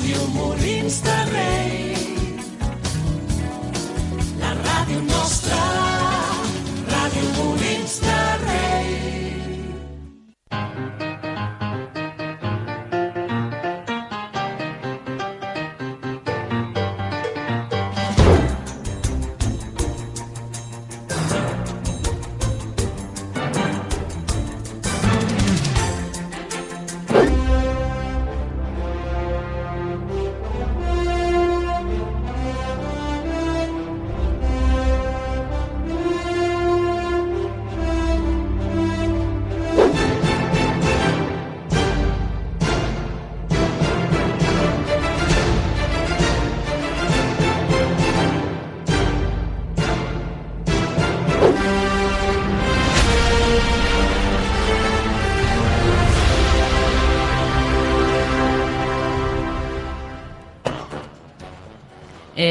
Ràdio Molins de Rei. La ràdio nostra,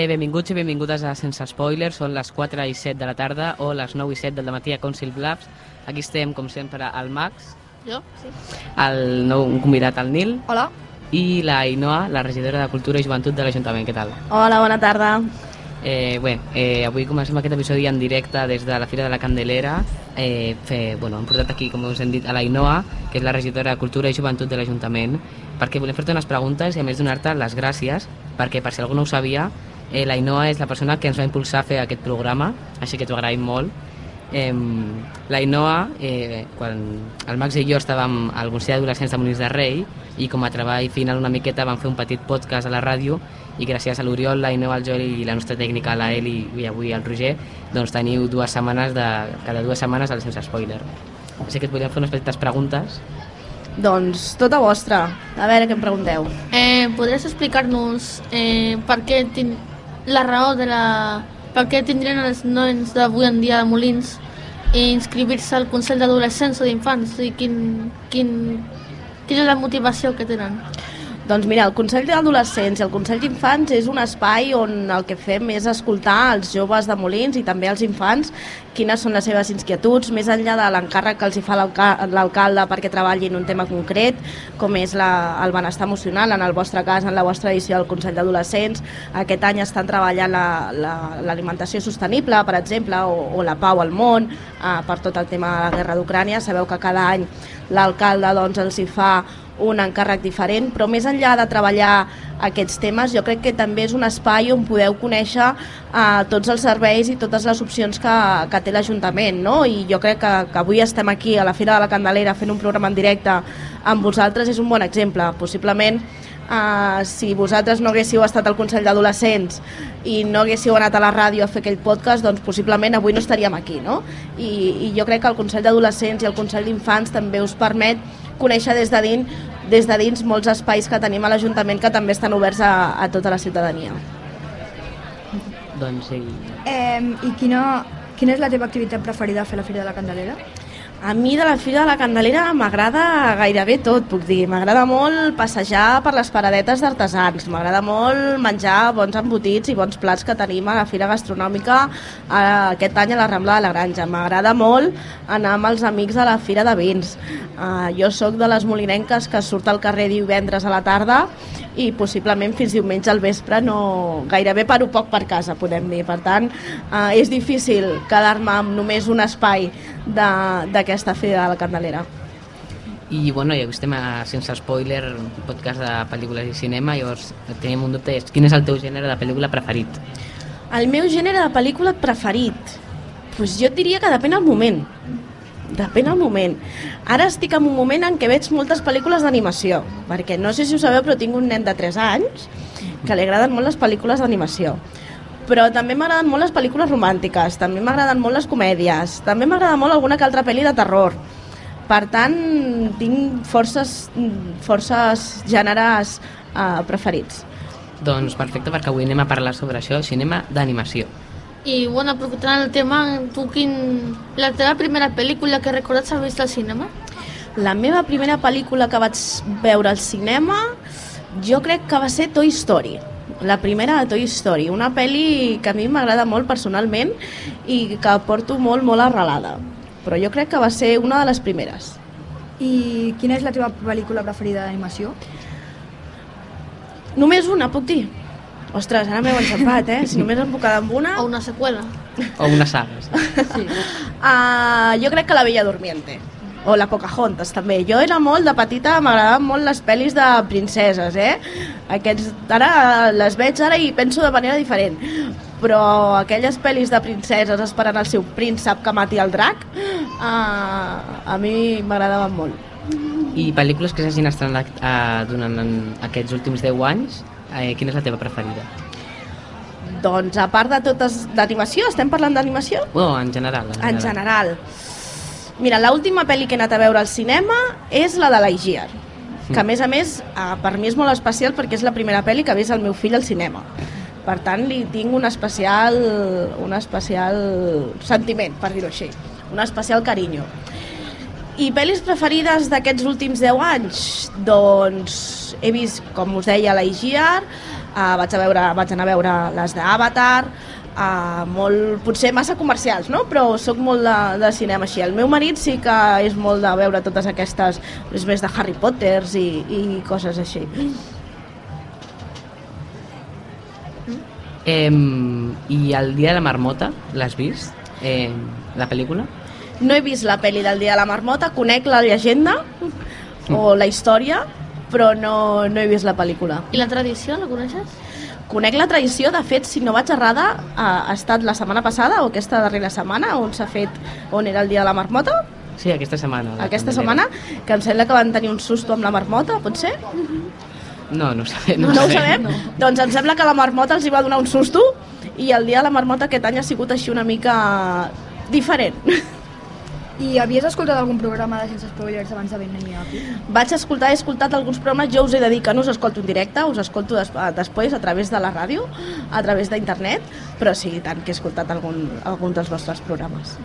benvinguts i benvingudes a Sense Spoilers, són les 4 i 7 de la tarda o les 9 i 7 del matí a Council Blabs. Aquí estem, com sempre, el Max, Jo? Sí. el nou convidat, el Nil, Hola. i la Ainoa, la regidora de Cultura i Joventut de l'Ajuntament. Què tal? Hola, bona tarda. Eh, bé, eh, avui comencem aquest episodi en directe des de la Fira de la Candelera. Eh, fe, bueno, hem portat aquí, com us hem dit, a la Ainoa, que és la regidora de Cultura i Joventut de l'Ajuntament, perquè volem fer-te unes preguntes i a més donar-te les gràcies, perquè per si algú no ho sabia, eh, la Ainoa és la persona que ens va impulsar a fer aquest programa, així que t'ho agraïm molt. Eh, la Ainoa, eh, quan el Max i jo estàvem al Consell d'Adolescents de Molins de Rei i com a treball final una miqueta vam fer un petit podcast a la ràdio i gràcies a l'Oriol, la Ineu, el Joel i la nostra tècnica, la Eli i avui el Roger, doncs teniu dues setmanes de, cada dues setmanes al sense spoiler. Així que et volíem fer unes petites preguntes. Doncs tota vostra. A veure què em pregunteu. Eh, podries explicar-nos eh, per què tin... la raó de la... per què tindrien els nens d'avui en dia de Molins i inscriure-se al Consell d'Adolescents o d'Infants i quin, quin, quina és la motivació que tenen? Doncs mira, el Consell d'Adolescents i el Consell d'Infants és un espai on el que fem és escoltar els joves de Molins i també els infants quines són les seves inquietuds, més enllà de l'encàrrec que els hi fa l'alca- l'alcalde perquè treballin un tema concret, com és la, el benestar emocional, en el vostre cas, en la vostra edició del Consell d'Adolescents. Aquest any estan treballant l'alimentació la, l'alimentació sostenible, per exemple, o, o la pau al món, eh, per tot el tema de la guerra d'Ucrània. Sabeu que cada any l'alcalde doncs, els hi fa un encàrrec diferent, però més enllà de treballar aquests temes, jo crec que també és un espai on podeu conèixer eh, tots els serveis i totes les opcions que, que té l'Ajuntament, no? I jo crec que, que avui estem aquí a la Fira de la Candelera fent un programa en directe amb vosaltres és un bon exemple. Possiblement Uh, si vosaltres no haguéssiu estat al Consell d'Adolescents i no haguéssiu anat a la ràdio a fer aquell podcast, doncs possiblement avui no estaríem aquí, no? I, i jo crec que el Consell d'Adolescents i el Consell d'Infants també us permet conèixer des de dins, des de dins molts espais que tenim a l'Ajuntament que també estan oberts a, a tota la ciutadania. Doncs sí. Eh, I quina, quina és la teva activitat preferida a fer a la Fira de la Candelera? A mi de la Fira de la Candelera m'agrada gairebé tot, puc dir. M'agrada molt passejar per les paradetes d'artesans, m'agrada molt menjar bons embotits i bons plats que tenim a la Fira Gastronòmica aquest any a la Rambla de la Granja. M'agrada molt anar amb els amics a la Fira de Vins. Eh, jo sóc de les molinenques que surt al carrer divendres a la tarda i possiblement fins diumenge al vespre no, gairebé paro poc per casa, podem dir. Per tant, eh, és difícil quedar-me amb només un espai d'aquesta Fira de la Candelera. I bueno, ja que estem a Sense Spoiler, un podcast de pel·lícules i cinema, llavors tenim un dubte, és quin és el teu gènere de pel·lícula preferit? El meu gènere de pel·lícula preferit? Pues jo diria que depèn del moment. Depèn del moment. Ara estic en un moment en què veig moltes pel·lícules d'animació, perquè no sé si ho sabeu, però tinc un nen de 3 anys que li agraden molt les pel·lícules d'animació. Però també m'agraden molt les pel·lícules romàntiques, també m'agraden molt les comèdies, també m'agrada molt alguna que altra pel·li de terror. Per tant, tinc forces, forces gèneres eh, preferits. Doncs perfecte, perquè avui anem a parlar sobre això, cinema d'animació. I, bueno, aprofitant el tema, tu quin... La teva primera pel·lícula que recordes haver vist al cinema? La meva primera pel·lícula que vaig veure al cinema jo crec que va ser Toy Story. La primera de Toy Story, una pel·li que a mi m'agrada molt personalment i que porto molt, molt arrelada. Però jo crec que va ser una de les primeres. I quina és la teva pel·lícula preferida d'animació? Només una, puc dir? Ostres, ara m'heu enxampat, eh? Si només em puc quedar amb una... O una seqüela. O una saga. Sí. Uh, jo crec que La Bella Durmiente o la Pocahontas també. Jo era molt de petita, m'agradaven molt les pel·lis de princeses, eh? Aquests, ara les veig ara i penso de manera diferent. Però aquelles pel·lis de princeses esperant el seu príncep que mati el drac, uh, a mi m'agradaven molt. I pel·lícules que s'hagin estrenat eh, durant aquests últims 10 anys, eh, quina és la teva preferida? Doncs a part de totes d'animació, estem parlant d'animació? Bueno, en general. En general. Mira, l'última pel·li que he anat a veure al cinema és la de l'Aigier, que a més a més eh, per mi és molt especial perquè és la primera pel·li que ha vist el meu fill al cinema. Per tant, li tinc un especial, un especial sentiment, per dir-ho així, un especial carinyo. I pel·lis preferides d'aquests últims 10 anys? Doncs he vist, com us deia, l'Aigier, uh, vaig, a veure, vaig anar a veure les d'Avatar, uh, molt, potser massa comercials, no? però sóc molt de, de cinema així. El meu marit sí que és molt de veure totes aquestes, és més de Harry Potters i, i coses així. Eh, I el dia de la marmota, l'has vist? Eh, la pel·lícula? No he vist la pel·li del dia de la marmota, conec la llegenda o la història, però no, no he vist la pel·lícula. I la tradició, la coneixes? Conec la tradició, de fet, si no vaig errada, ha, estat la setmana passada o aquesta darrera setmana on s'ha fet, on era el dia de la marmota, Sí, aquesta setmana. aquesta setmana, que em sembla que van tenir un susto amb la marmota, pot ser? No, no ho sabem. No, no ho sabem? No. Doncs em sembla que la marmota els hi va donar un susto i el dia de la marmota aquest any ha sigut així una mica diferent. I havies escoltat algun programa de Sense Spoilers abans de venir aquí? Vaig escoltar, he escoltat alguns programes, jo us he de dir que no us escolto en directe, us escolto des, després a través de la ràdio, a través d'internet, però sí, tant que he escoltat algun, algun dels vostres programes.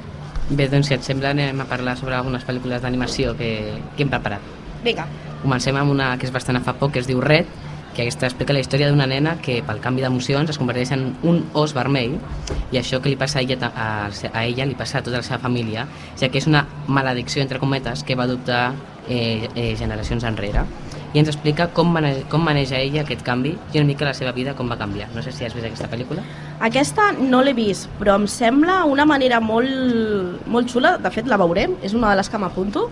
Bé, doncs si et sembla anem a parlar sobre algunes pel·lícules d'animació que, que hem preparat. Vinga, Comencem amb una que és bastant a fa poc, que es diu Red, que aquesta explica la història d'una nena que pel canvi d'emocions es converteix en un os vermell i això que li passa a ella, a, a ella li passa a tota la seva família, ja que és una maledicció, entre cometes, que va adoptar eh, eh, generacions enrere i ens explica com, mane com maneja ella aquest canvi i una mica la seva vida com va canviar. No sé si has vist aquesta pel·lícula. Aquesta no l'he vist, però em sembla una manera molt, molt xula, de fet la veurem, és una de les que m'apunto,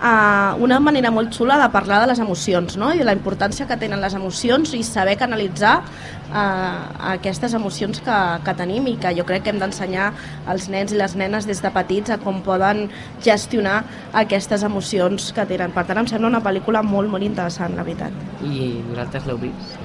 uh, una manera molt xula de parlar de les emocions no? i de la importància que tenen les emocions i saber canalitzar uh, aquestes emocions que, que tenim i que jo crec que hem d'ensenyar als nens i les nenes des de petits a com poden gestionar aquestes emocions que tenen. Per tant, em sembla una pel·lícula molt, molt interessant, la veritat. I vosaltres l'heu vist?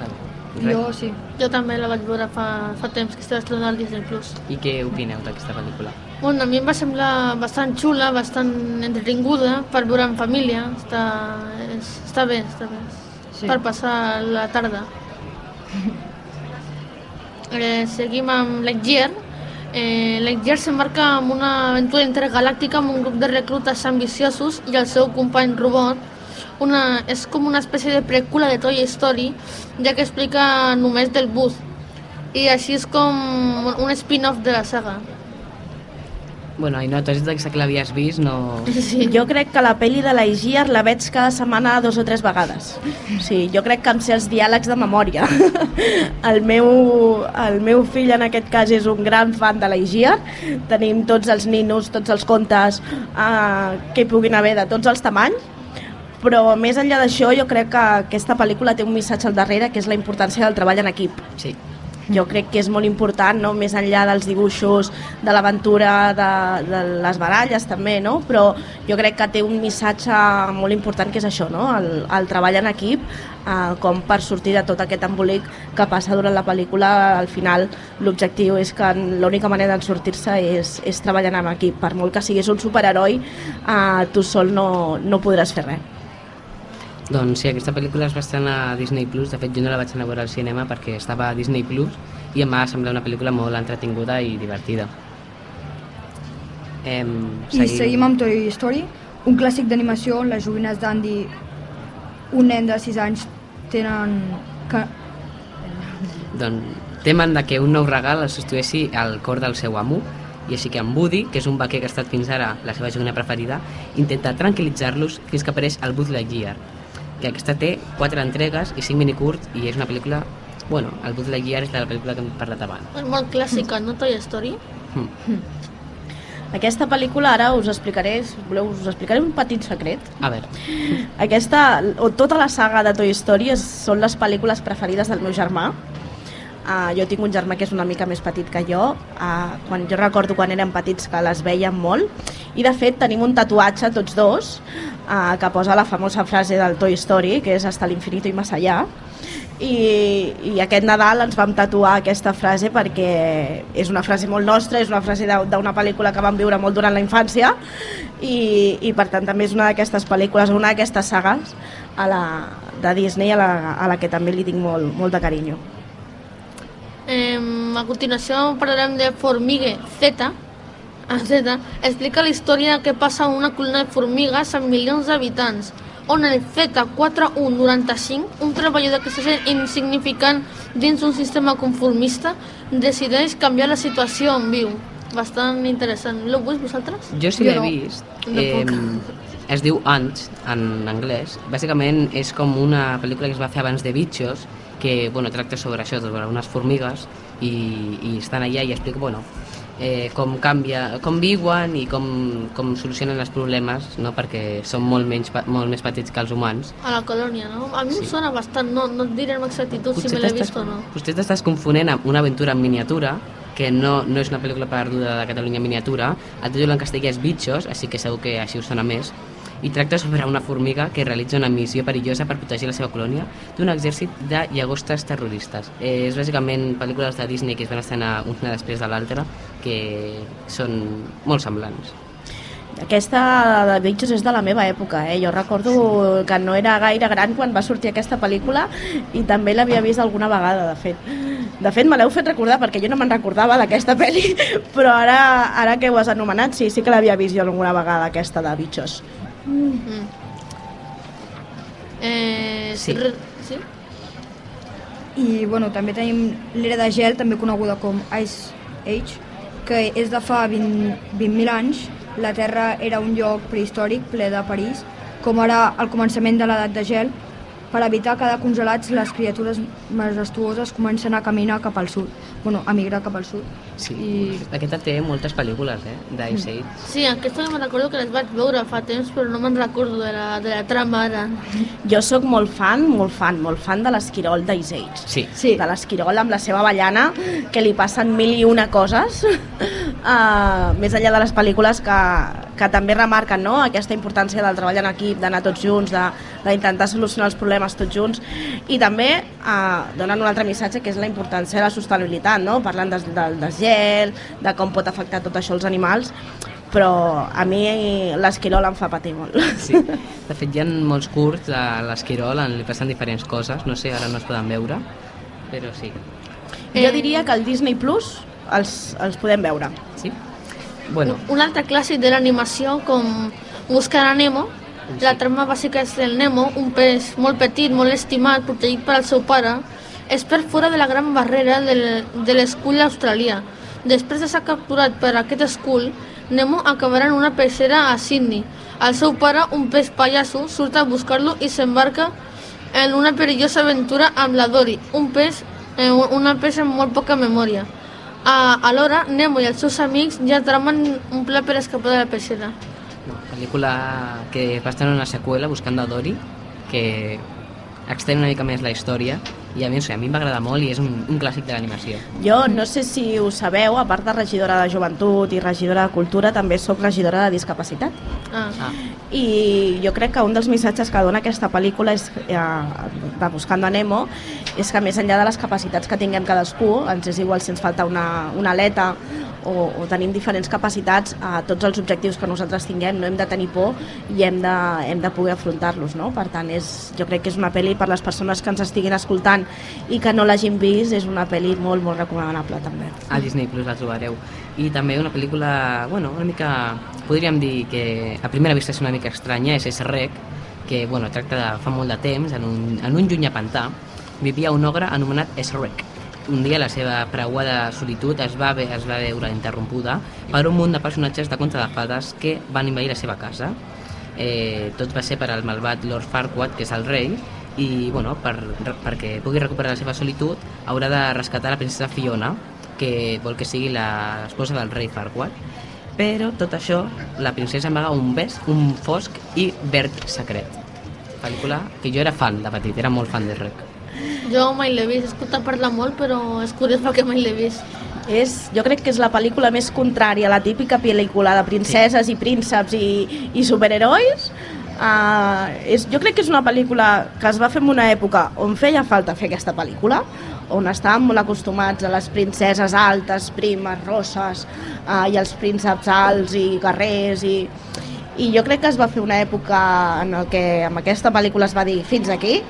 Jo sí. Jo també la vaig veure fa, fa temps que estava estrenada al Disney+. Plus. I què opineu d'aquesta pel·lícula? Bueno, a mi em va semblar bastant xula, bastant entretinguda per veure en família. Està, és, està bé, està bé. Sí. Per passar la tarda. Eh, seguim amb Lightyear. Eh, Lightyear s'embarca en una aventura intergalàctica amb un grup de reclutes ambiciosos i el seu company robot. Una, és com una espècie de preqüela de Toy Story, ja que explica només del bus. I així és com un spin-off de la saga. Bueno, i no, tu has dit que l'havies vist, no... Sí. Jo crec que la pel·li de l'Aigier la veig cada setmana dos o tres vegades. Sí, jo crec que em sé els diàlegs de memòria. El meu, el meu fill en aquest cas és un gran fan de l'Aigier. Tenim tots els ninos, tots els contes eh, que hi puguin haver de tots els tamanys. Però més enllà d'això jo crec que aquesta pel·lícula té un missatge al darrere que és la importància del treball en equip Sí. Jo crec que és molt important, no? més enllà dels dibuixos, de l'aventura, de, de les baralles també, no? però jo crec que té un missatge molt important que és això, no? el, el treball en equip, eh, com per sortir de tot aquest embolic que passa durant la pel·lícula, al final l'objectiu és que l'única manera de sortir-se és, és treballant en equip, per molt que siguis un superheroi, eh, tu sol no, no podràs fer res. Doncs sí, aquesta pel·lícula es va estrenar a Disney Plus. De fet, jo no la vaig anar a veure al cinema perquè estava a Disney Plus i em va semblar una pel·lícula molt entretinguda i divertida. Em, I seguim amb Toy Story, un clàssic d'animació on les joguines d'Andy, un nen de 6 anys, tenen... Que... Doncs temen de que un nou regal els substitueixi al cor del seu amo i així que en Woody, que és un vaquer que ha estat fins ara la seva joguina preferida, intenta tranquil·litzar-los fins que apareix el Buzz Lightyear. Que aquesta té quatre entregues i cinc minicurts i és una pel·lícula bueno, el Buzz Lightyear és de la pel·lícula que hem parlat abans És molt clàssica, no Toy Story? mm. Aquesta pel·lícula ara us explicaré, voleu, us explicaré un petit secret. a veure, Aquesta, o tota la saga de Toy Story és, són les pel·lícules preferides del meu germà. Uh, jo tinc un germà que és una mica més petit que jo. Uh, quan, jo recordo quan érem petits que les veiem molt. I de fet tenim un tatuatge tots dos uh, que posa la famosa frase del Toy Story, que és hasta l'infinito i més allà. I, i aquest Nadal ens vam tatuar aquesta frase perquè és una frase molt nostra, és una frase d'una pel·lícula que vam viure molt durant la infància i, i per tant també és una d'aquestes pel·lícules, una d'aquestes sagues a la, de Disney a la, a la que també li tinc molt, molt de carinyo. Eh, a continuació parlarem de Formigue Z. A Z explica la història que passa en una colònia de formigues amb milions d'habitants, on el Z4195, un treballador que se sent insignificant dins un sistema conformista, decideix canviar la situació on viu. Bastant interessant. L'heu vist vosaltres? jo sí l'he no. vist No eh, puc. es diu Ants en anglès bàsicament és com una pel·lícula que es va fer abans de Bitxos que bueno, tracta sobre això, sobre unes formigues i, i estan allà i explica bueno, eh, com canvia, com viuen i com, com solucionen els problemes no? perquè són molt, menys, molt més petits que els humans A la colònia, no? A mi Sí. em sona bastant, no, no et diré amb exactitud si me l'he vist o no. potser t'estàs confonent amb una aventura en miniatura que no, no és una pel·lícula perduda de Catalunya en miniatura el títol en castellà és Bitxos així que segur que així us sona més i tracta sobre una formiga que realitza una missió perillosa per protegir la seva colònia d'un exèrcit de llagostes terroristes. Eh, és bàsicament pel·lícules de Disney que es van estrenar una després de l'altra que són molt semblants. Aquesta de Bitxos és de la meva època, eh? Jo recordo que no era gaire gran quan va sortir aquesta pel·lícula i també l'havia vist alguna vegada, de fet. De fet, me l'heu fet recordar perquè jo no me'n recordava d'aquesta pel·li, però ara, ara que ho has anomenat, sí, sí que l'havia vist jo alguna vegada, aquesta de Bitxos. Mm. Eh, Sí. sí? I bueno, també tenim l'era de gel, també coneguda com Ice Age, que és de fa 20 20.000 anys. La Terra era un lloc prehistòric ple de perills, com ara al començament de l'edat de gel. Per evitar quedar congelats, les criatures majestuoses comencen a caminar cap al sud, bueno, a migrar cap al sud. Sí. I Aquesta té moltes pel·lícules, eh, d'Ice Age. Sí, aquesta me'n recordo que les vaig veure fa temps, però no me'n recordo de la, de la trama ara. Jo sóc molt fan, molt fan, molt fan de l'Esquirol d'Ice Age. Sí. sí, de l'Esquirol amb la seva avellana, que li passen mil i una coses, uh, més enllà de les pel·lícules que, que també remarquen no? aquesta importància del treball en equip, d'anar tots junts, de- d'intentar solucionar els problemes tots junts, i també uh, donen un altre missatge que és la importància de la sostenibilitat, no? parlant del, del desgel, de com pot afectar tot això als animals, però a mi l'esquirol em fa patir molt. Sí. De fet, hi ha molts curts a l'Esquirol li passen diferents coses, no sé, ara no es poden veure, però sí. Jo diria que el Disney Plus els, els podem veure. Sí? Bueno, Un altre clàssic de l'animació com Buscar a Nemo. La trama bàsica és el Nemo, un peix molt petit, molt estimat, protegit per al seu pare, es perd fora de la gran barrera del, de l'escull australià. Després de ser capturat per aquest escull, Nemo acabarà en una peixera a Sydney. El seu pare, un peix pallasso, surt a buscar-lo i s'embarca en una perillosa aventura amb la Dory, un peix, eh, una peix amb molt poca memòria. A, alhora, Nemo i els seus amics ja tramen un pla per escapar de la peixera. Pel·lícula que va estar en una seqüela, Buscant a Dory, que extén una mica més la història i a mi, no sé, a mi em va agradar molt i és un, un clàssic de l'animació. Jo no sé si ho sabeu, a part de regidora de joventut i regidora de cultura, també sóc regidora de discapacitat. Ah. Ah, I jo crec que un dels missatges que dona aquesta pel·lícula és, eh, de Buscando a Nemo és que més enllà de les capacitats que tinguem cadascú, ens és igual si ens falta una, una aleta o, o tenim diferents capacitats, a tots els objectius que nosaltres tinguem no hem de tenir por i hem de, hem de poder afrontar-los. No? Per tant, és, jo crec que és una pel·li per les persones que ens estiguin escoltant i que no l'hagin vist, és una pel·li molt, molt recomanable també. a Disney Plus la trobareu. I també una pel·lícula, bueno, una mica, podríem dir que a primera vista és una mica estranya, és S-Rec, que bueno, tracta de fa molt de temps, en un, en un llunyà pantà, vivia un ogre anomenat S-Rec. Un dia la seva preuada solitud es va, ve- es va veure interrompuda per un munt de personatges de conte de fades que van invadir la seva casa. eh, tot va ser per al malvat Lord Farquaad, que és el rei, i bueno, per, perquè pugui recuperar la seva solitud haurà de rescatar la princesa Fiona, que vol que sigui l'esposa del rei Farquaad. Però tot això, la princesa amaga un bes, un fosc i verd secret. Pel·lícula que jo era fan de petit, era molt fan de Rec. Jo mai l'he vist, he escoltat parlar molt, però és curiós perquè mai l'he vist. És, jo crec que és la pel·lícula més contrària a la típica pel·lícula de princeses sí. i prínceps i, i superherois. Uh, és, jo crec que és una pel·lícula que es va fer en una època on feia falta fer aquesta pel·lícula, on estàvem molt acostumats a les princeses altes, primes, rosses, uh, i els prínceps alts i guerrers, i, i jo crec que es va fer una època en el que amb aquesta pel·lícula es va dir fins aquí,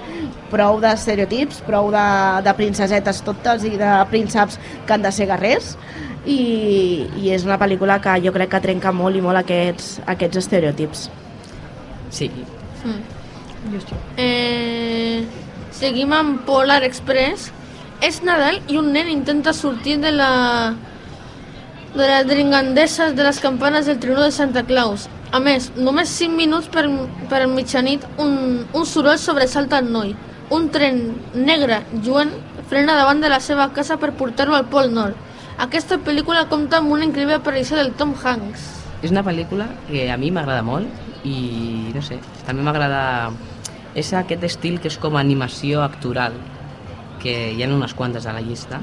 prou d'estereotips, prou de, de princesetes totes i de prínceps que han de ser guerrers, i, i és una pel·lícula que jo crec que trenca molt i molt aquests, aquests estereotips. Sí, Mm. Eh, seguim amb Polar Express. És Nadal i un nen intenta sortir de la de les dringandeses de les campanes del tribuno de Santa Claus. A més, només 5 minuts per, per mitjanit un, un soroll sobresalta el noi. Un tren negre lluent frena davant de la seva casa per portar-lo al Pol Nord. Aquesta pel·lícula compta amb una increïble aparició del Tom Hanks. és una pel·lícula que a mi m'agrada molt i no sé, també m'agrada és aquest estil que és com animació actoral que hi ha unes quantes a la llista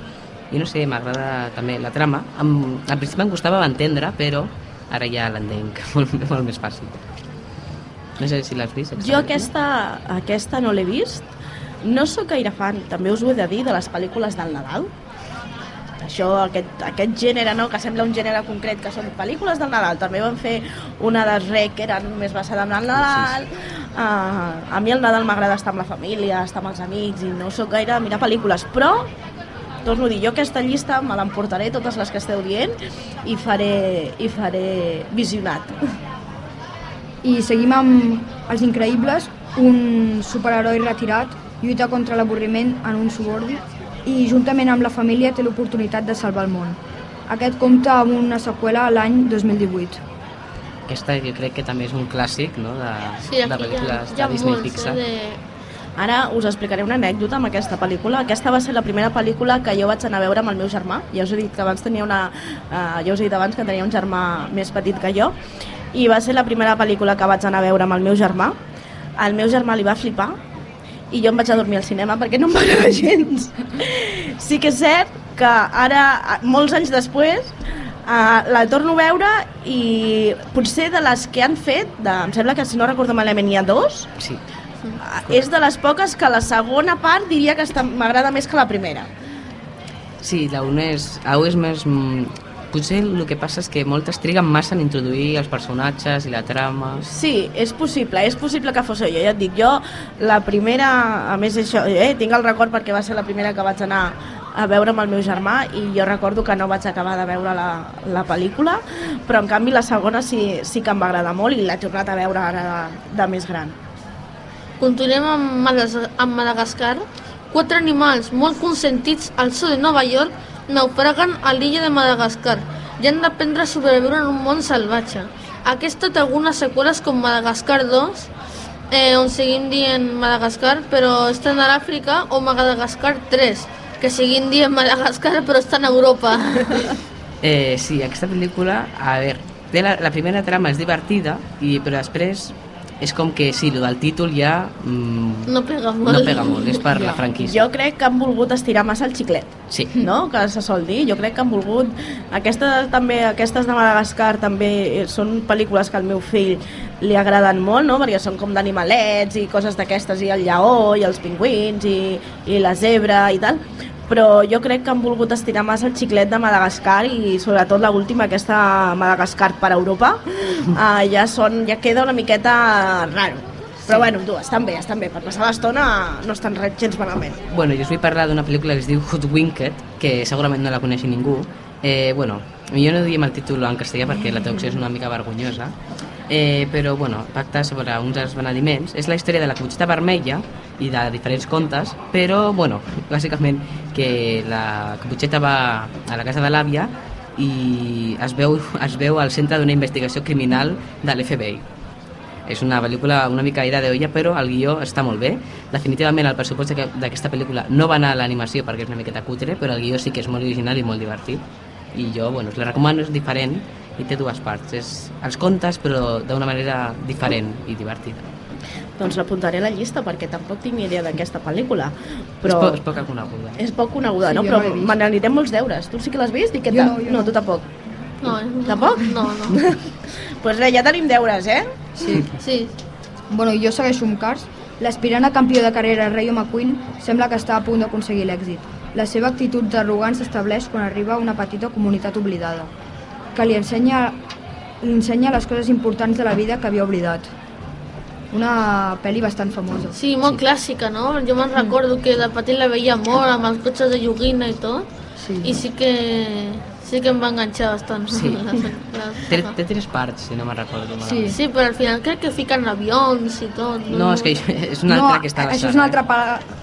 i no sé, m'agrada també la trama em, al principi em costava entendre però ara ja l'entenc molt, molt més fàcil no sé si l'has vist Jo aquesta, aquesta no l'he vist. No sóc gaire fan, també us ho he de dir, de les pel·lícules del Nadal. Això, aquest, aquest gènere, no?, que sembla un gènere concret, que són pel·lícules del Nadal. També van fer una de Rec, que era només basada en el Nadal. Uh, a mi el Nadal m'agrada estar amb la família, estar amb els amics, i no sóc gaire de mirar pel·lícules, però torno a dir, jo aquesta llista me l'emportaré totes les que esteu dient i faré, i faré visionat. I seguim amb Els Increïbles, un superheroi retirat lluita contra l'avorriment en un subordi i juntament amb la família té l'oportunitat de salvar el món. Aquest compta amb una seqüela l'any 2018. aquesta jo crec que també és un clàssic no? de, Sí, de pel·lícules ha de Disney molts, Pixar eh, de... Ara us explicaré una anècdota amb aquesta pel·lícula. Aquesta va ser la primera pel·lícula que jo vaig anar a veure amb el meu germà. Ja us he dit que abans tenia una... Uh, ja us he dit abans que tenia un germà més petit que jo. I va ser la primera pel·lícula que vaig anar a veure amb el meu germà. Al meu germà li va flipar i jo em vaig a dormir al cinema perquè no em va agradar gens. Sí que és cert que ara, molts anys després, Uh, la torno a veure i potser de les que han fet, de, em sembla que si no recordo malament hi ha dos, sí. Ah, és de les poques que la segona part diria que m'agrada més que la primera. Sí, la una és, una és més... Potser el que passa és que moltes triguen massa en introduir els personatges i la trama. Sí, és possible, és possible que fos jo. Ja et dic, jo la primera, a més això, eh, tinc el record perquè va ser la primera que vaig anar a veure amb el meu germà i jo recordo que no vaig acabar de veure la, la pel·lícula, però en canvi la segona sí, sí que em va agradar molt i l'he tornat a veure ara de, de més gran. Continuem amb, Madas amb Madagascar. Quatre animals molt consentits al sud de Nova York naufraguen a l'illa de Madagascar i han d'aprendre a sobreviure en un món salvatge. Aquesta té algunes seqüeles com Madagascar 2, eh, on seguim dient Madagascar, però estan a l'Àfrica, o Madagascar 3, que seguim dient Madagascar, però estan a Europa. Eh, sí, aquesta pel·lícula, a veure, la, la primera trama és divertida, i, però després és com que sí, el del títol ja mm, No pega molt. no pega molt, és per la franquícia. Jo crec que han volgut estirar massa el xiclet. Sí. no? que se sol dir, jo crec que han volgut aquestes, també, aquestes de Madagascar també són pel·lícules que al meu fill li agraden molt, no? perquè són com d'animalets i coses d'aquestes, i el lleó i els pingüins i, i la zebra i tal però jo crec que han volgut estirar massa el xiclet de Madagascar i sobretot la última, aquesta Madagascar per Europa, uh, ja, són, ja queda una miqueta raro. Però bueno, tu, estan bé, estan bé. Per passar l'estona no estan res gens malament. Bueno, jo us vull parlar d'una pel·lícula que es diu Hoodwinked, que segurament no la coneixi ningú. Eh, bueno, jo no diem el títol en castellà perquè la traducció és una mica vergonyosa, eh, però bueno, pacta sobre uns esbenediments. És la història de la caputxeta vermella i de diferents contes, però bueno, bàsicament que la caputxeta va a la casa de l'àvia i es veu, es veu al centre d'una investigació criminal de l'FBI. és una pel·lícula una mica ida d'olla, però el guió està molt bé. Definitivament el pressupost d'aquest- d'aquesta pel·lícula no va anar a l'animació perquè és una miqueta cutre, però el guió sí que és molt original i molt divertit. I jo, bueno, us la recomano, és diferent i té dues parts. És els contes, però d'una manera diferent i divertida. Doncs l'apuntaré a la llista perquè tampoc tinc ni idea d'aquesta pel·lícula. Però... És, poc, és poca coneguda. és poc coneguda, Sí, no? Però no me n'anirem molts deures. Tu sí que l'has vist? I què Jo tal? no, jo no, no. tu tampoc. No, Tampoc? No, no. Doncs pues res, ja tenim deures, eh? Sí. Sí, Bueno, jo segueixo amb Cars. L'aspirant a campió de carrera Rayo McQueen sembla que està a punt d'aconseguir l'èxit. La seva actitud d'arrogant s'estableix quan arriba a una petita comunitat oblidada, que li ensenya, li ensenya les coses importants de la vida que havia oblidat. Una pel·li bastant famosa. sí, molt clàssica, no? Jo me'n recordo que de petit la veia molt amb els cotxes de joguina i tot, Sí. i sí que sí que em va enganxar bastant. Sí. La, la, Té, té tres parts, si no me'n recordo malament. Sí, però al final crec que fiquen avions i tot. No, és que és una no, altra que està això és una eh? altra pa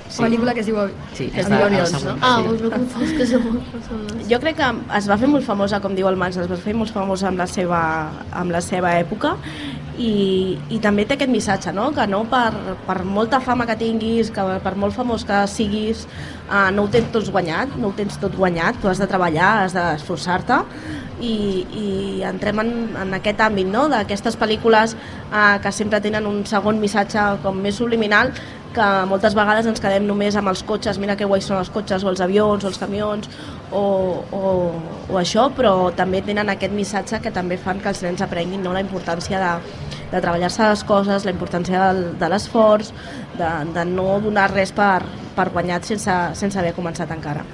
Sí. pel·lícula que es diu... Sí, a la Avions, següent. Ah, sí. us m'he confós, que persones. Jo crec que es va fer molt famosa, com diu el Mans, es va fer molt famosa amb la seva, amb la seva època i, i també té aquest missatge, no? que no per, per molta fama que tinguis, que per molt famós que siguis, eh, no ho tens tot guanyat, no ho tens tot guanyat, tu has de treballar, has d'esforçar-te i, i entrem en, en aquest àmbit no? d'aquestes pel·lícules eh, que sempre tenen un segon missatge com més subliminal que moltes vegades ens quedem només amb els cotxes, mira que guais són els cotxes o els avions o els camions o, o, o això, però també tenen aquest missatge que també fan que els nens aprenguin no? la importància de, de treballar-se les coses, la importància del, de l'esforç, de, de no donar res per, per guanyat sense, sense haver començat encara.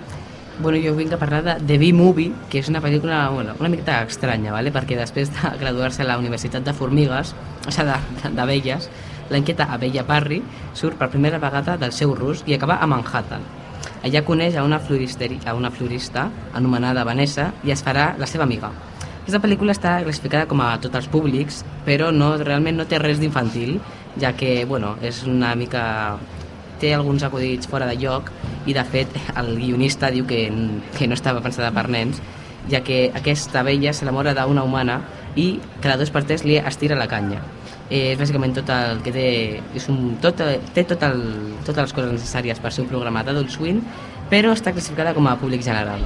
Bueno, jo vinc a parlar de The B-Movie, que és una pel·lícula bueno, una miqueta estranya, ¿vale? perquè després de graduar-se a la Universitat de Formigues, o sigui, d'abelles, la inquieta Abella Parry surt per primera vegada del seu rus i acaba a Manhattan. Allà coneix a una, a una florista anomenada Vanessa i es farà la seva amiga. Aquesta pel·lícula està classificada com a tots els públics, però no, realment no té res d'infantil, ja que bueno, és una mica té alguns acudits fora de lloc i de fet el guionista diu que, que no estava pensada per nens ja que aquesta vella s'enamora d'una humana i cada dos per tres li estira la canya eh, és bàsicament tot el que té és un, tot, té tot el, totes les coses necessàries per ser un programa d'Adult Swim però està classificada com a públic general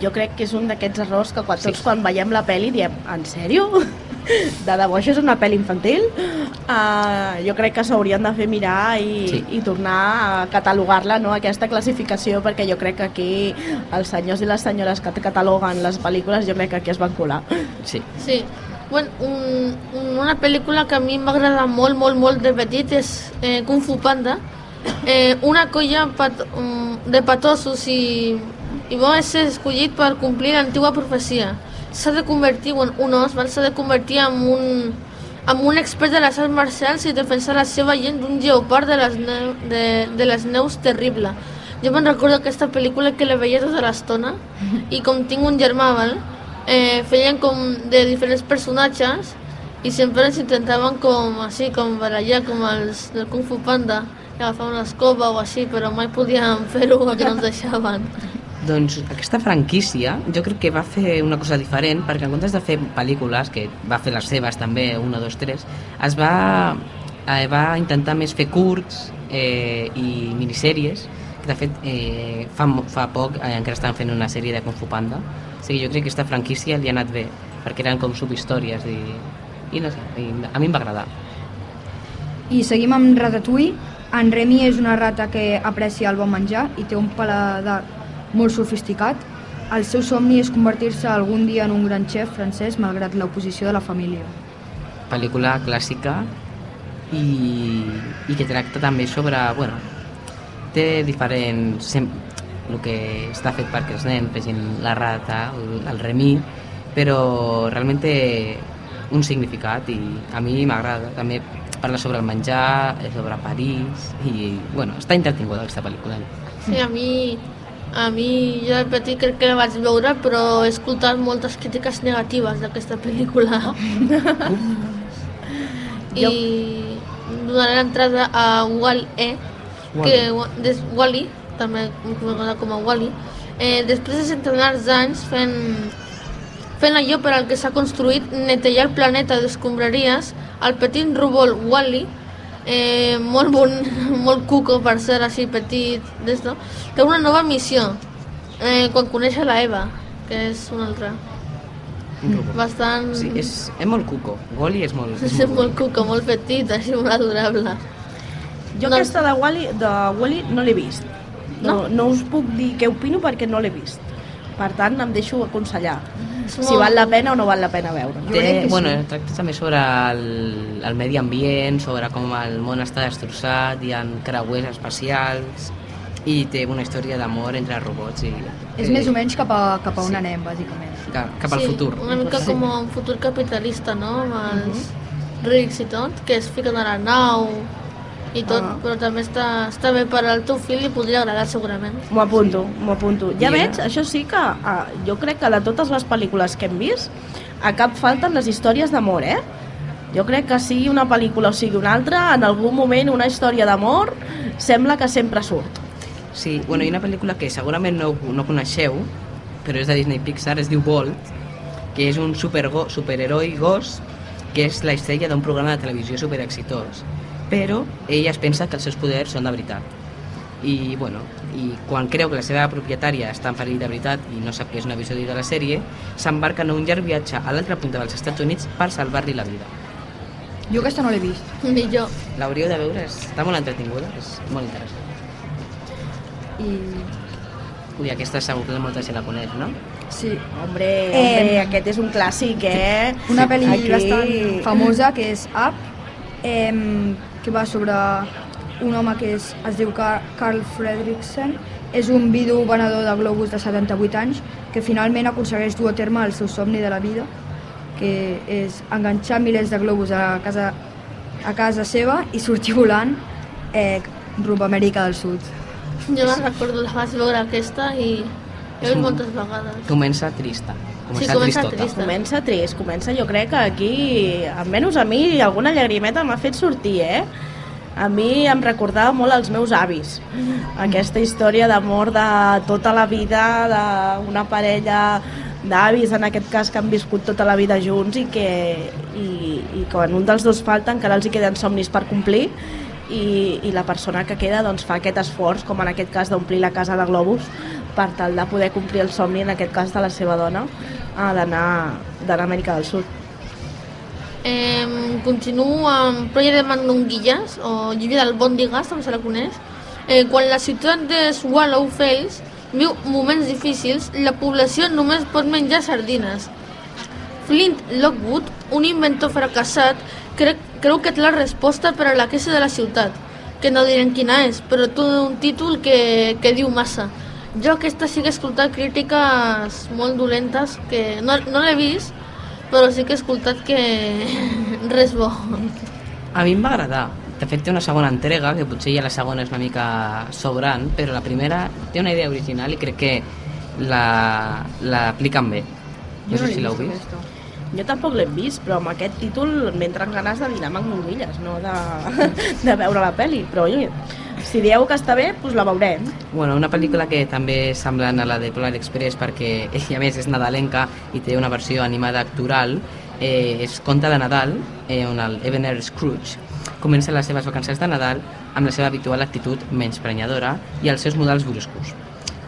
Jo crec que és un d'aquests errors que quan, Sí. tots quan veiem la pel·li diem, en sèrio? De debò això és una pel·li infantil? Uh, jo crec que s'haurien de fer mirar i, Sí. i tornar a catalogar-la, no? aquesta classificació, perquè jo crec que aquí els senyors i les senyores que cataloguen les pel·lícules jo crec que aquí es van colar. sí. Sí. Bueno, un, un- una pel·lícula que a mi em va agradar molt, molt, molt de petit és eh, Kung Fu Panda. Eh, una colla pat, um, de patossos i, i va ser escollit per complir l'antiga profecia. S'ha de convertir, bueno, un os, s'ha de convertir en un, en un expert de les arts marcials i defensar la seva gent d'un geopard de les, neu, de, de les neus terrible. Jo me'n recordo aquesta pel·lícula que la veia tota l'estona i com tinc un germà, val? Eh, feien com de diferents personatges i sempre ens intentaven com així, com barallar com els del Kung Fu Panda i agafar una o així, però mai podíem fer-ho perquè no ens deixaven. Doncs aquesta franquícia jo crec que va fer una cosa diferent perquè en comptes de fer pel·lícules, que va fer les seves també, 1, 2, 3, es va, eh, va intentar més fer curts eh, i minissèries que de fet eh, fa, fa poc eh, encara estan fent una sèrie de Kung Fu Panda o sigui, jo crec que aquesta franquícia li ha anat bé perquè eren com subhistòries i, i no sé, i a mi em va agradar I seguim amb Ratatouille. En Remy és una rata que aprecia el bon menjar i té un paladar molt sofisticat. El seu somni és convertir-se algun dia en un gran xef francès malgrat l'oposició de la família. pel·lícula clàssica i, i que tracta també sobre, bueno, té diferents... el que està fet perquè els nens vegin la rata, el, el remí, però realment té un significat i a mi m'agrada. També parla sobre el menjar, eh, sobre París i, bueno, està entretinguda aquesta pel·lícula. Sí, a mi, a mi jo de petit crec que la vaig veure, però he escoltat moltes crítiques negatives d'aquesta pel·lícula. I donaré l'entrada a Wall-E, que des Wall-E, també coneguda com a Wall-E, eh, després de centenars d'anys fent, fent allò per al que s'ha construït, netejar el planeta d'escombraries, el petit robot Wally, eh, molt, bon, molt cuco per ser així petit, d'esto, té una nova missió, eh, quan coneix la Eva, que és una altra. Bastant... Sí, és, és molt cuco. Wally és molt... és molt cuco, molt petit, així molt adorable. Jo No. aquesta de Wally, de Wally no l'he vist. No, no us puc dir què opino perquè no l'he vist. Per tant, em deixo aconsellar si val la pena o no val la pena veure. Té, que bueno, sí. tracta també sobre el, el medi ambient, sobre com el món està destrossat, hi ha creuers espacials i té una història d'amor entre robots i... És eh, més o menys cap a, cap a on Sí. anem, bàsicament. Cap, cap al sí, futur. Una mica Sí. com un futur capitalista, no? Amb els rics i tot, que es fiquen a la nau i tot, Ah. però també està, està bé per al teu fill i podria agradar segurament. M'ho apunto, m'ho apunto. Ja I veig, això sí que ah, jo crec que de totes les pel·lícules que hem vist, a cap falten les històries d'amor, eh? Jo crec que sigui una pel·lícula o sigui una altra, en algun moment una història d'amor sembla que sempre surt. Sí, bueno, hi ha una pel·lícula que segurament no, no coneixeu, però és de Disney Pixar, es diu Bolt, que és un supergo, superheroi gos que és la estrella d'un programa de televisió superexitós. Però ella es pensa que els seus poders són de veritat. I, bueno, i quan creu que la seva propietària està en perill de veritat i no sap que és un episodi de la sèrie, s'embarca en un llarg viatge a l'altra punta dels Estats Units per salvar-li la vida. Jo aquesta no l'he vist. Millor. L'hauríeu de veure, està molt entretinguda, és molt interessant. I Ui, aquesta segur que molta gent la coneix, no? sí, Hombre, Eh, hombre, aquest és un clàssic, eh? una pel·li Aquí- bastant famosa que és Up, eh, que va sobre un home que és, es diu Car Carl Fredricksen, és un vidu venedor de globus de 78 anys que finalment aconsegueix dur a terme el seu somni de la vida, que és enganxar milers de globus a casa, a casa seva i sortir volant eh, rumb a Amèrica del Sud. Jo me'n recordo, la vaig veure aquesta i he vist moltes vegades. Comença trista. Comença, Sí, comença tristota. trista. Comença trist, comença jo crec que aquí, almenys a mi, alguna llagrimeta m'ha fet sortir, eh? A mi em recordava molt els meus avis. Aquesta història d'amor de tota la vida, d'una parella d'avis, en aquest cas, que han viscut tota la vida junts i que, i, i quan un dels dos falta encara els hi queden somnis per complir i, i la persona que queda doncs, fa aquest esforç, com en aquest cas d'omplir la casa de globus, per tal de poder complir el somni, en aquest cas de la seva dona, eh, d'anar a Amèrica del Sud. Eh, continuo amb Project de Mandonguillas, o Lluvia del Bòndigues, també se la coneix. Eh, quan la ciutat de Swallow Falls viu moments difícils, la població només pot menjar sardines. Flint Lockwood, un inventor fracassat, crec, creu que té la resposta per a la queixa de la ciutat, que no direm quina és, però té un títol que, que diu massa. Jo aquesta sí que he escoltat crítiques molt dolentes, que no, no l'he vist, però sí que he escoltat que res bo. A mi em va agradar. De fet, té una segona entrega, que potser ja la segona és una mica sobrant, però la primera té una idea original i crec que la, la apliquen bé. No, sé l'he si l'heu vist. aquesta. Jo tampoc l'he vist, però amb aquest títol m'entren ganes de dinar amb anguilles, no de, de veure la pel·li. Però oi, si dieu que està bé, doncs la veurem. Bueno, una pel·lícula que també és semblant a la de Polar Express perquè ella a més és nadalenca i té una versió animada actoral eh, és Conte de Nadal eh, on el Ebenezer Scrooge comença les seves vacances de Nadal amb la seva habitual actitud menys prenyadora i els seus models bruscos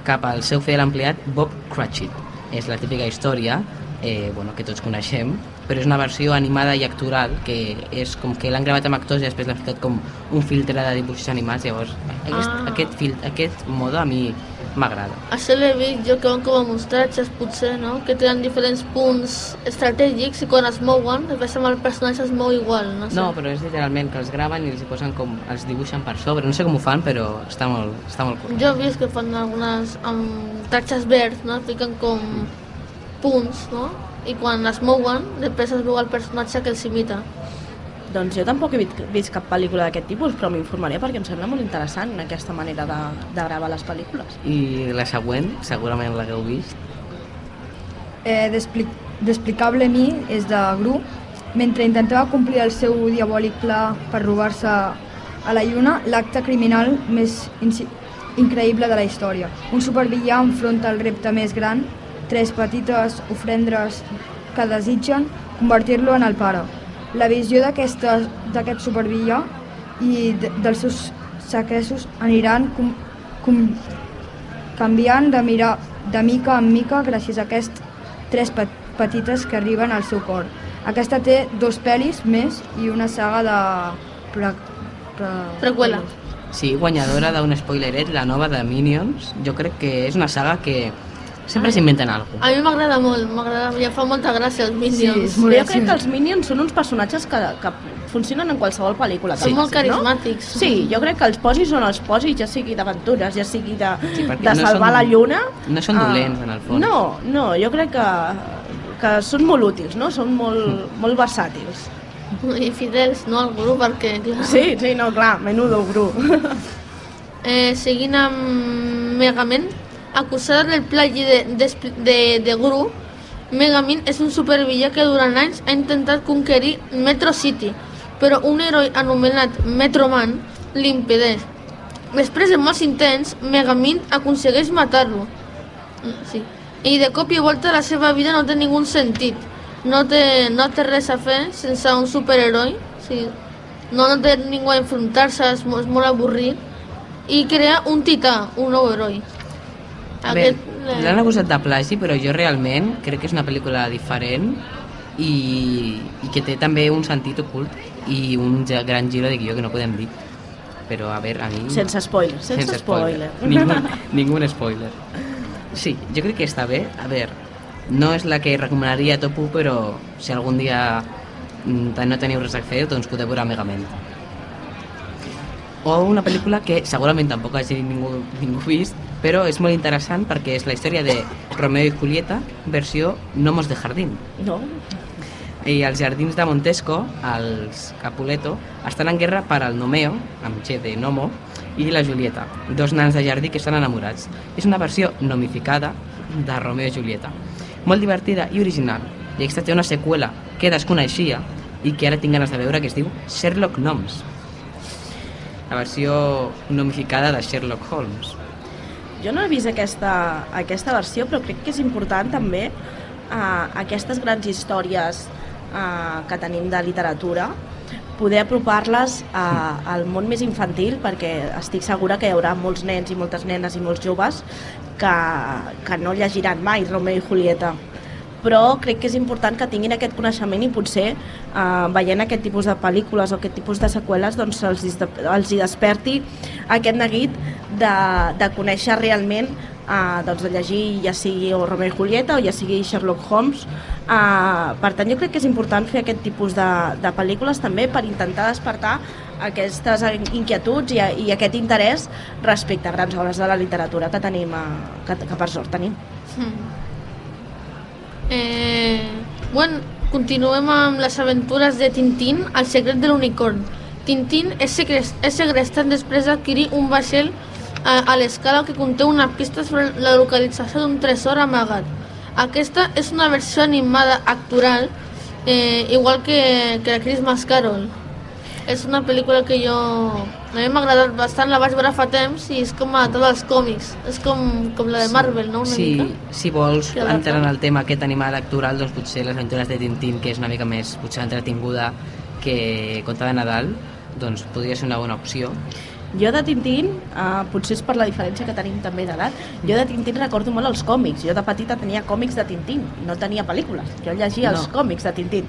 cap al seu fidel empleat Bob Cratchit és la típica història eh, bueno, que tots coneixem però és una versió animada i actoral que és com que l'han gravat amb actors i després l'han fet com un filtre de dibuixos animats llavors aquest, Ah. aquest, fil, aquest mode a mi m'agrada Això l'he vist jo que van com a mostratges, potser, no? Que tenen diferents punts estratègics i quan es mouen, es veu amb el personatge es mou igual, no sé. no, però és literalment que els graven i els posen com, els dibuixen per sobre no sé com ho fan però està molt, està molt cool Jo he vist que fan algunes amb tatxes verds, no? Fiquen com punts, no? I quan es mouen, després es veu el personatge que els imita. Doncs jo tampoc he vist, cap pel·lícula d'aquest tipus, però m'informaré perquè em sembla molt interessant aquesta manera de, de gravar les pel·lícules. i la següent, segurament l'hagueu vist Eh, Despli- Desplicable Mi és de Gru. Mentre intentava complir el seu diabòlic pla per robar-se a la lluna, l'acte criminal més increïble de la història. Un supervillà enfronta el repte més gran, tres petites ofrendres que desitgen convertir-lo en el pare. La visió d'aquest supervillà i de, dels seus secressos aniran com, com, canviant de, mirar, de mica en mica gràcies a aquests tres pe petites que arriben al seu cor. Aquesta té dos pel·lis més i una saga de... Pre, pre, Preqüela. Sí, guanyadora d'un spoileret, la nova de Minions. Jo crec que és una saga que sempre s'inventen alguna A mi m'agrada molt, m'agrada, ja fa molta gràcia els Minions. Sí, Jo crec que els Minions són uns personatges que, que funcionen en qualsevol pel·lícula. que Són molt carismàtics. No? Sí, jo crec que els posis on els posis, ja sigui d'aventures, ja sigui de, Sí, de no salvar són- la lluna... no són ah, dolents, en el fons. No, no, jo crec que, que són molt útils, no? Són molt, Mm. molt versàtils. I fidels, no, al grup, perquè, clar... Sí, sí, no, clar, menudo gru. Eh, seguint amb Megaman, acusada del plagi de, de, de, de Gru, Megaman és un supervillà que durant anys ha intentat conquerir Metro City, però un heroi anomenat Metroman l'impedeix. Després de molts intents, Megaman aconsegueix matar-lo. Mm, Sí. I de cop i volta la seva vida no té ningú sentit. No té, no té res a fer sense un superheroi. Sí. No, no té ningú a enfrontar-se, és, és molt avorrit. I crea un tità, un nou heroi. A veure, eh, l'han acusat de plagi, però jo realment crec que és una pel·lícula diferent i, i que té també un sentit ocult i un gran giro de guió que no podem dir. Però, a veure, a mi... Sense spoiler, sense, spoiler. Ningú, ningú spoiler. Sí, jo crec que està bé. A veure, no és la que recomanaria a Topu, però si algun dia mm, no teniu res a fer, doncs podeu veure Megament. O una pel·lícula que segurament tampoc hagi ningú, ningú vist, però és molt interessant perquè és la història de Romeo i Julieta, versió Nomos de Jardín. No? I els jardins de Montesco, els Capuleto, estan en guerra per al Nomeo, amb G de Nomo, i la Julieta, dos nans de jardí que estan enamorats. És una versió nomificada de Romeo i Julieta. Molt divertida i original. I aquesta té una seqüela que desconeixia i que ara tinc ganes de veure, que es diu Sherlock Gnomes. La versió nomificada de Sherlock Holmes. Jo no he vist aquesta, aquesta versió, però crec que és important també eh, aquestes grans històries eh, que tenim de literatura poder apropar-les a- al món més infantil perquè estic segura que hi haurà molts nens i moltes nenes i molts joves que, que no llegiran mai Romeo i Julieta però crec que és important que tinguin aquest coneixement i potser eh, veient aquest tipus de pel·lícules o aquest tipus de seqüeles doncs els, els hi desperti aquest neguit de, de conèixer realment eh, doncs de llegir ja sigui o Romeo i Julieta o ja sigui Sherlock Holmes. Eh, per tant jo crec que és important fer aquest tipus de, de pel·lícules també per intentar despertar aquestes inquietuds i, i aquest interès respecte a grans obres de la literatura que tenim eh, que, que per sort tenim Eh, bueno, continuem amb les aventures de Tintín, el secret de l'unicorn. Tintín és, segres- és segrestat després d'adquirir un vaixell a, a l'escala que conté una pista sobre la localització d'un tresor amagat. Aquesta és una versió animada actual, eh, igual que, que la Christmas Carol. És una pel·lícula que jo... A mi m'ha agradat bastant, la vaig veure fa temps i és com a tots els còmics. És com, com la de Marvel, no? Una si, mica. si vols entrar en el tema aquest animal actual, doncs potser les aventures de Tintín, que és una mica més potser entretinguda que Conta de Nadal, doncs podria ser una bona opció. Jo de Tintín, uh, potser és per la diferència que tenim també d'edat, jo de Tintín recordo molt els còmics. Jo de petita tenia còmics de Tintín, no tenia pel·lícules. Jo llegia No. els còmics de Tintín.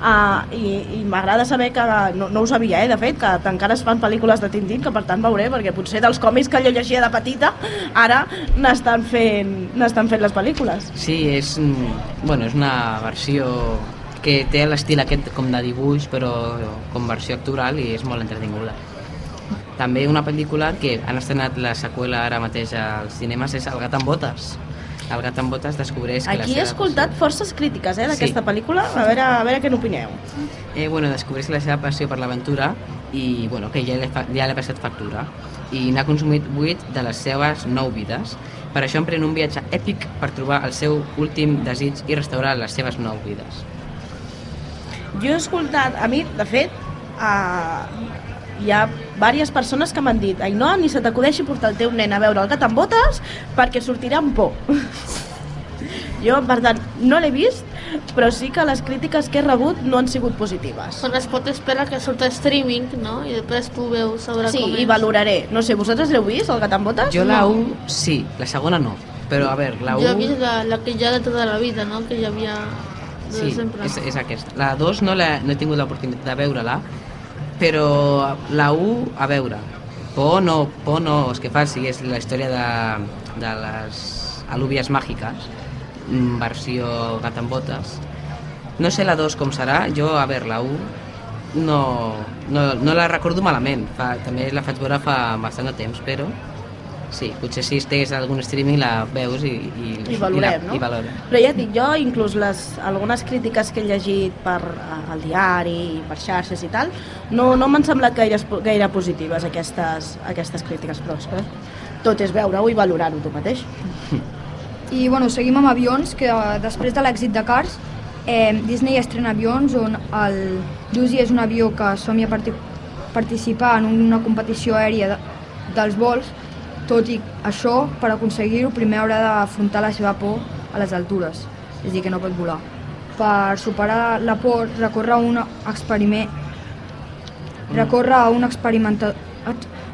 Uh, I i m'agrada saber que, no, no ho sabia, eh, de fet, que encara es fan pel·lícules de Tintín, que per tant veuré, perquè potser dels còmics que jo llegia de petita, ara n'estan fent, fent les pel·lícules. Sí, és, mm, bueno, és una versió que té l'estil aquest com de dibuix, però com versió actual i és molt entretinguda. També una pel·lícula que han estrenat la seqüela ara mateix als cinemes és El gat amb botes. El gat amb botes descobreix que Aquí he la seva escoltat forces crítiques eh, d'aquesta Sí. pel·lícula, a veure, a veure què n'opineu. eh, bueno, descobreix la seva passió per l'aventura i bueno, que ja li, fa, ja passat factura i n'ha consumit 8 de les seves 9 vides. Per això emprèn un viatge èpic per trobar el seu últim desig i restaurar les seves 9 vides. Jo he escoltat, a mi, de fet, uh, hi ha diverses persones que m'han dit Ainhoa, ni se t'acudeixi portar el teu nen a veure el gat amb botes perquè sortirà amb por. jo, per tant, no l'he vist, però sí que les crítiques que he rebut no han sigut positives. Quan es pot esperar que surt a streaming, no? I després tu veus sobre Sí, com i és. valoraré. No sé, vosaltres l'heu vist, el gat amb botes? Jo la 1 sí, la segona no. Però a veure, la 1... Jo he vist la, la que ja de tota la vida, no? Que hi havia de Sí, sempre. és, és aquesta. La 2 no, la, no he tingut l'oportunitat de veure-la, però la 1, a veure, por no, por no, és que fa, sí, és la història de, de les al·lúvies màgiques, mm, versió gat amb botes. No sé la 2 com serà, jo, a veure, la 1 no, no, no la recordo malament, fa, també la faig veure fa bastant de temps, però sí, potser si estigués a algun streaming la veus i, i, I valorem, i, la, no? i valorem. Però ja et dic, jo inclús les, algunes crítiques que he llegit per al diari i per xarxes i tal, no, no m'han semblat gaire, gaire positives aquestes, aquestes crítiques, però és que tot és veure-ho i valorar-ho tu mateix. I bueno, seguim amb avions, que eh, després de l'èxit de Cars, eh, Disney estrena avions on el Lucy és un avió que somia parti participar en una competició aèria de, dels vols, tot i això, per aconseguir-ho, primer haurà d'afrontar la seva por a les altures, és a dir, que no pot volar. Per superar la por, recorre a un experiment recorre a un experimentat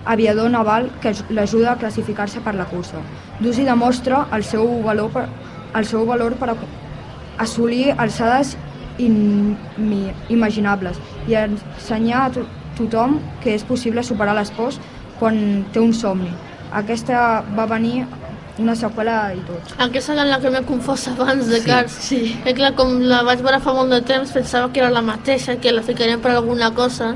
aviador naval que aj- l'ajuda a classificar-se per la cursa. Dusi demostra el seu valor per, el seu valor per assolir alçades in, imaginables i ensenyar a to tothom que és possible superar les pors quan té un somni. Aquesta va venir una seqüela i tot. Aquesta era la que m'he confós abans de Sí. Cars. Sí. I clar, com la vaig veure fa molt de temps, pensava que era la mateixa, que la ficarem per alguna cosa.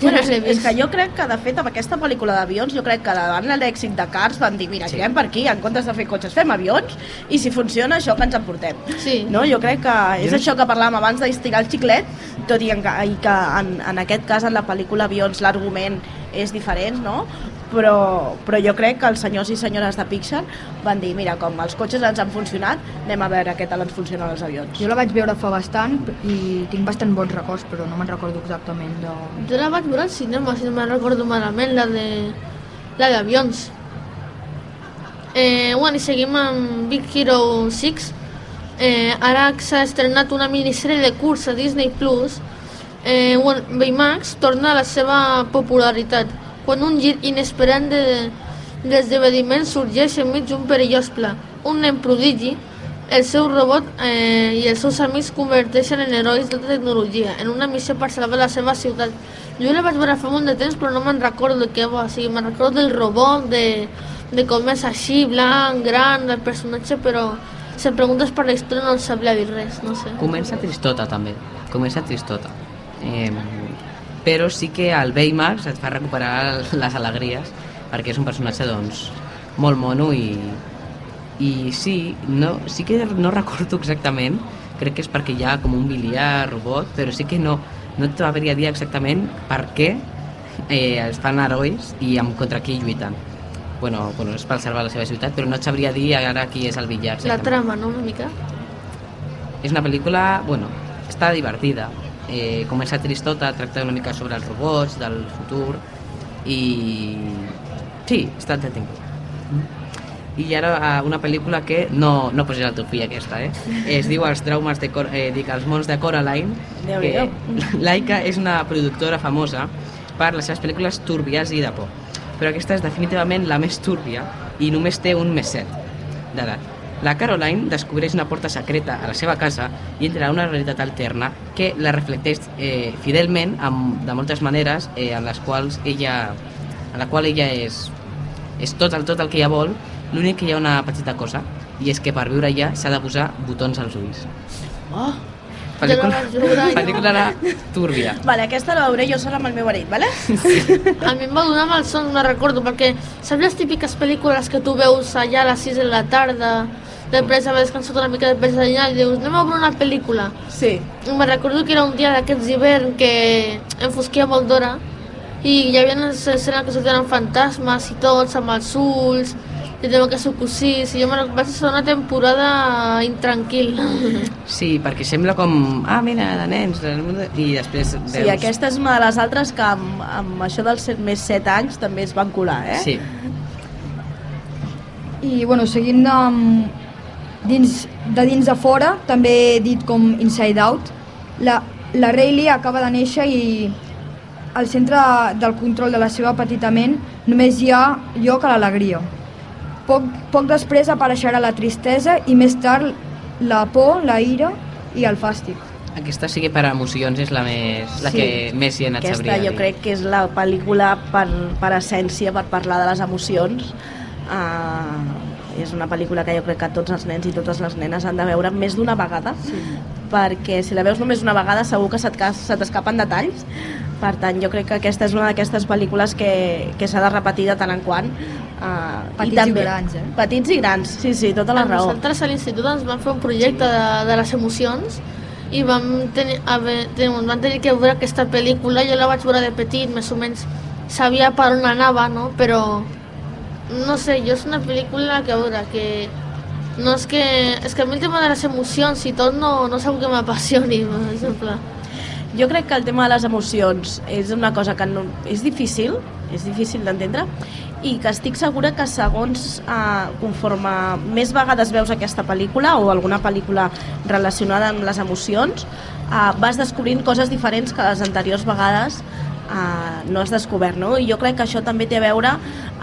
Bueno, és, és que jo crec que, de fet, amb aquesta pel·lícula d'avions, jo crec que davant de l'èxit de Cars van dir, mira, Sí. girem per aquí, en comptes de fer cotxes, fem avions, i si funciona, això que ens emportem. Sí. No? Jo crec que és Jo això que parlàvem abans d'estirar el xiclet, tot i, en, i que en, en aquest cas, en la pel·lícula Avions, l'argument és diferent, no? Però, però jo crec que els senyors i senyores de Pixar van dir, mira, com els cotxes ens han funcionat, anem a veure què tal ens funcionen els avions. Jo la vaig veure fa bastant i tinc bastant bons records, però no me'n recordo exactament de... Jo la vaig veure al cinema, si no me'n recordo malament, la de la d'avions. Eh, bueno, i seguim amb Big Hero 6. Eh, ara s'ha estrenat una minissèrie de curs a Disney Plus, eh, bueno, Baymax torna a la seva popularitat quan un gir inesperat de, d'esdeveniments sorgeix enmig d'un perillós pla. Un nen prodigi, el seu robot eh, i els seus amics converteixen en herois de tecnologia en una missió per salvar la seva ciutat. Jo la vaig veure fa molt de temps però no me'n recordo de què va, o sigui, me'n recordo del robot, de, de com és així, blanc, gran, del personatge, però si em preguntes per la història no en sabria dir res, no sé. Comença tristota també, comença tristota. Eh, però sí que el Baymax et fa recuperar les alegries perquè és un personatge doncs molt mono i, i sí, no, sí que no recordo exactament, crec que és perquè hi ha com un biliar robot, però sí que no, no et sabria dir exactament per què eh, es fan herois i amb contra qui lluiten. Bueno, bueno, és per salvar la seva ciutat, però no et sabria dir ara qui és el billar. La trama, no?, una mica. És una pel·lícula, bueno, està divertida. Eh, comença tristota, tracta una mica sobre els robots, del futur, i... Sí, està entretingut. I ara eh, una pel·lícula que no, no posis el teu fill aquesta, eh? Es diu Els traumes de Cor eh, dic, Els mons de Coraline, que. Laika és una productora famosa per les seves pel·lícules túrbies i de por. Però aquesta és definitivament la més túrbia i només té un meset d'edat. La Caroline descobreix una porta secreta a la seva casa i entra a una realitat alterna que la reflecteix eh, fidelment amb, de moltes maneres eh, en les quals ella, en la qual ella és, és tot el, tot el que ella vol, l'únic que hi ha una petita cosa, i és que per viure allà s'ha de posar botons als ulls. Oh. Pel·lícula, jo. pel·lícula túrbia. Vale, aquesta la veuré jo sola amb el meu marit, vale? A mi em va donar malsons, me recordo, perquè saps les típiques pel·lícules que tu veus allà a les 6 de la tarda, després haver descansat una mica després d'allà i dius, anem a veure una pel·lícula. Sí. I me recordo que era un dia d'aquests d'hivern que enfosquia molt d'hora i hi havia unes escenes que sortien amb fantasmes i tots, amb els ulls, i també que sucosís, i jo me recordo, vaig ser una temporada intranquil. Sí, perquè sembla com, ah, mira, de nens, i després veus... Sí, aquesta és una de les altres que amb, amb això dels set, més 7 anys també es van colar, eh? Sí, I bueno, seguint amb dins, de dins de fora, també dit com Inside Out, la, la Rayleigh acaba de néixer i al centre del control de la seva petita ment només hi ha lloc a l'alegria. Poc, poc després apareixerà la tristesa i més tard la por, la ira i el fàstic. Aquesta sí que per emocions és la més la Sí. que més hi ha anat Aquesta sabria jo dir. crec que és la pel·lícula per, per essència, per parlar de les emocions. Uh, és una pel·lícula que jo crec que tots els nens i totes les nenes han de veure més d'una vegada, sí. perquè si la veus només una vegada segur que se't cas- se t'escapen detalls. Per tant, jo crec que aquesta és una d'aquestes pel·lícules que, que s'ha de repetir de tant en quant. Uh, Petits i grans, eh? Petits i grans, sí, sí, tota la a raó. nosaltres a l'institut ens van fer un projecte de, de les emocions i vam tenir, ten- vam tenir que veure aquesta pel·lícula, jo la vaig veure de petit, més o menys sabia per on anava, no? però no sé, jo és una pel·lícula que a veure, que no és que, és que a mi el tema de les emocions i tot no, no és una que m'apassioni, per exemple. Jo crec que el tema de les emocions és una cosa que no, és difícil, és difícil d'entendre, i que estic segura que segons, eh, conforme més vegades veus aquesta pel·lícula o alguna pel·lícula relacionada amb les emocions, eh, vas descobrint coses diferents que les anteriors vegades eh, no has descobert, no? I jo crec que això també té a veure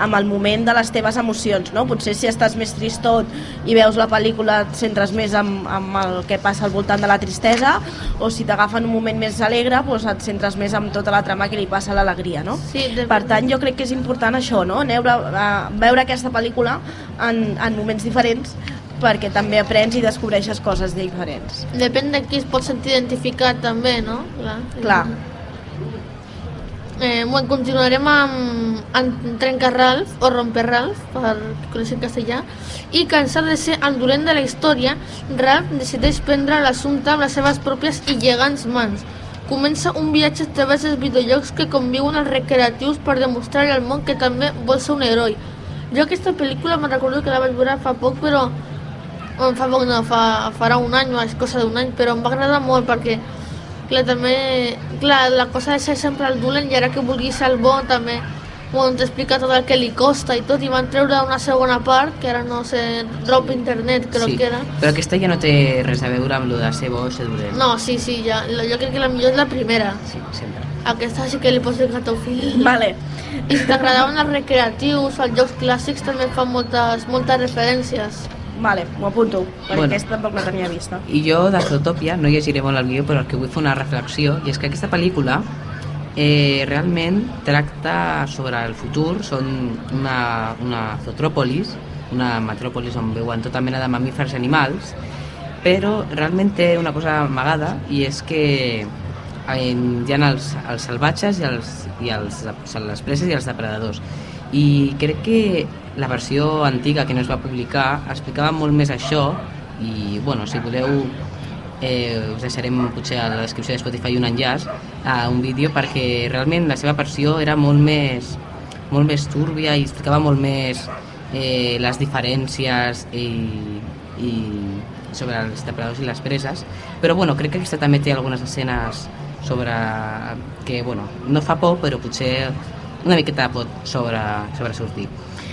amb el moment de les teves emocions, no? Potser si estàs més tristot i veus la pel·lícula et centres més amb, amb el que passa al voltant de la tristesa o si t'agafen un moment més alegre doncs et centres més amb tota la trama que li passa a l'alegria, no? Sí, de- Per tant, jo crec que és important això, no? Neure, uh, veure aquesta pel·lícula en, en moments diferents perquè també aprens i descobreixes coses diferents. Depèn de qui es pot sentir identificat també, no? Clar. Clar. Eh, bueno, continuarem amb, amb Trenca Ralph o Romper Ralph, per conèixer en castellà, i cansat de ser el dolent de la història, Ralph decideix prendre l'assumpte amb les seves pròpies i gegants mans. Comença un viatge a través dels videojocs que conviuen als recreatius per demostrar al món que també vol ser un heroi. Jo aquesta pel·lícula me'n recordo que la vaig veure fa poc, però Bueno, fa poc no, fa, farà un any o cosa d'un any, però em va agradar molt perquè clar, també, clar, la cosa de ser sempre el dolent i ara que vulgui ser el bo també bueno, t'explica tot el que li costa i tot i van treure una segona part que ara no sé, drop internet crec sí, que era però aquesta ja no té res a veure amb lo de ser bo o ser dolent. no, sí, sí, ja, jo crec que la millor és la primera Sí, sempre. aquesta sí que li pots ficar teu fill Vale. i si t'agradaven els recreatius, els jocs clàssics també fan moltes, moltes referències Vale, m'ho apunto, perquè Bueno. aquesta tampoc la tenia vista. I jo de Zootopia no llegiré molt el guió, però el que vull fer una reflexió, i és que aquesta pel·lícula eh, realment tracta sobre el futur, són una, una zotròpolis, una metròpolis on viuen tota mena de mamífers i animals, però realment té una cosa amagada i és que eh, hi ha els, els salvatges i, els, i els, les preses i els depredadors i crec que la versió antiga que no es va publicar explicava molt més això i bueno, si voleu eh, us deixarem potser a la descripció de Spotify un enllaç a un vídeo perquè realment la seva versió era molt més molt més túrbia i explicava molt més eh, les diferències i, i sobre els depredadors i les preses. Però bueno, crec que aquesta també té algunes escenes sobre que bueno, no fa por però potser una miqueta pot sobre, sobresortir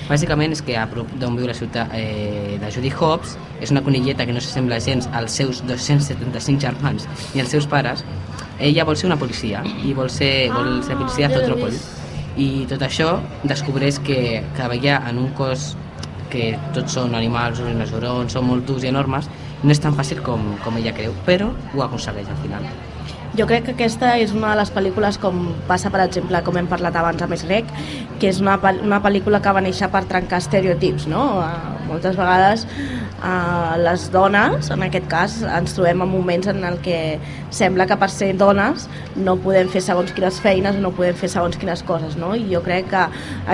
bàsicament és que a prop d'on viu la ciutat eh, de Judy Hobbs és una conilleta que no s'assembla gens als seus 275 germans ni als seus pares ella vol ser una policia i vol ser, vol ser policia Zootrópolis vist. i tot això descobreix que treballar en un cos que tots són animals, mesurons, són molt durs i enormes, no és tan fàcil com, com ella creu, però ho aconsegueix al final. Jo crec que aquesta és una de les pel·lícules com passa, per exemple, com hem parlat abans amb Esrec, que és una, una pel·lícula que va néixer per trencar estereotips, no? Uh, moltes vegades uh, les dones, en aquest cas, ens trobem en moments en el que sembla que per ser dones no podem fer segons quines feines no podem fer segons quines coses, no? I jo crec que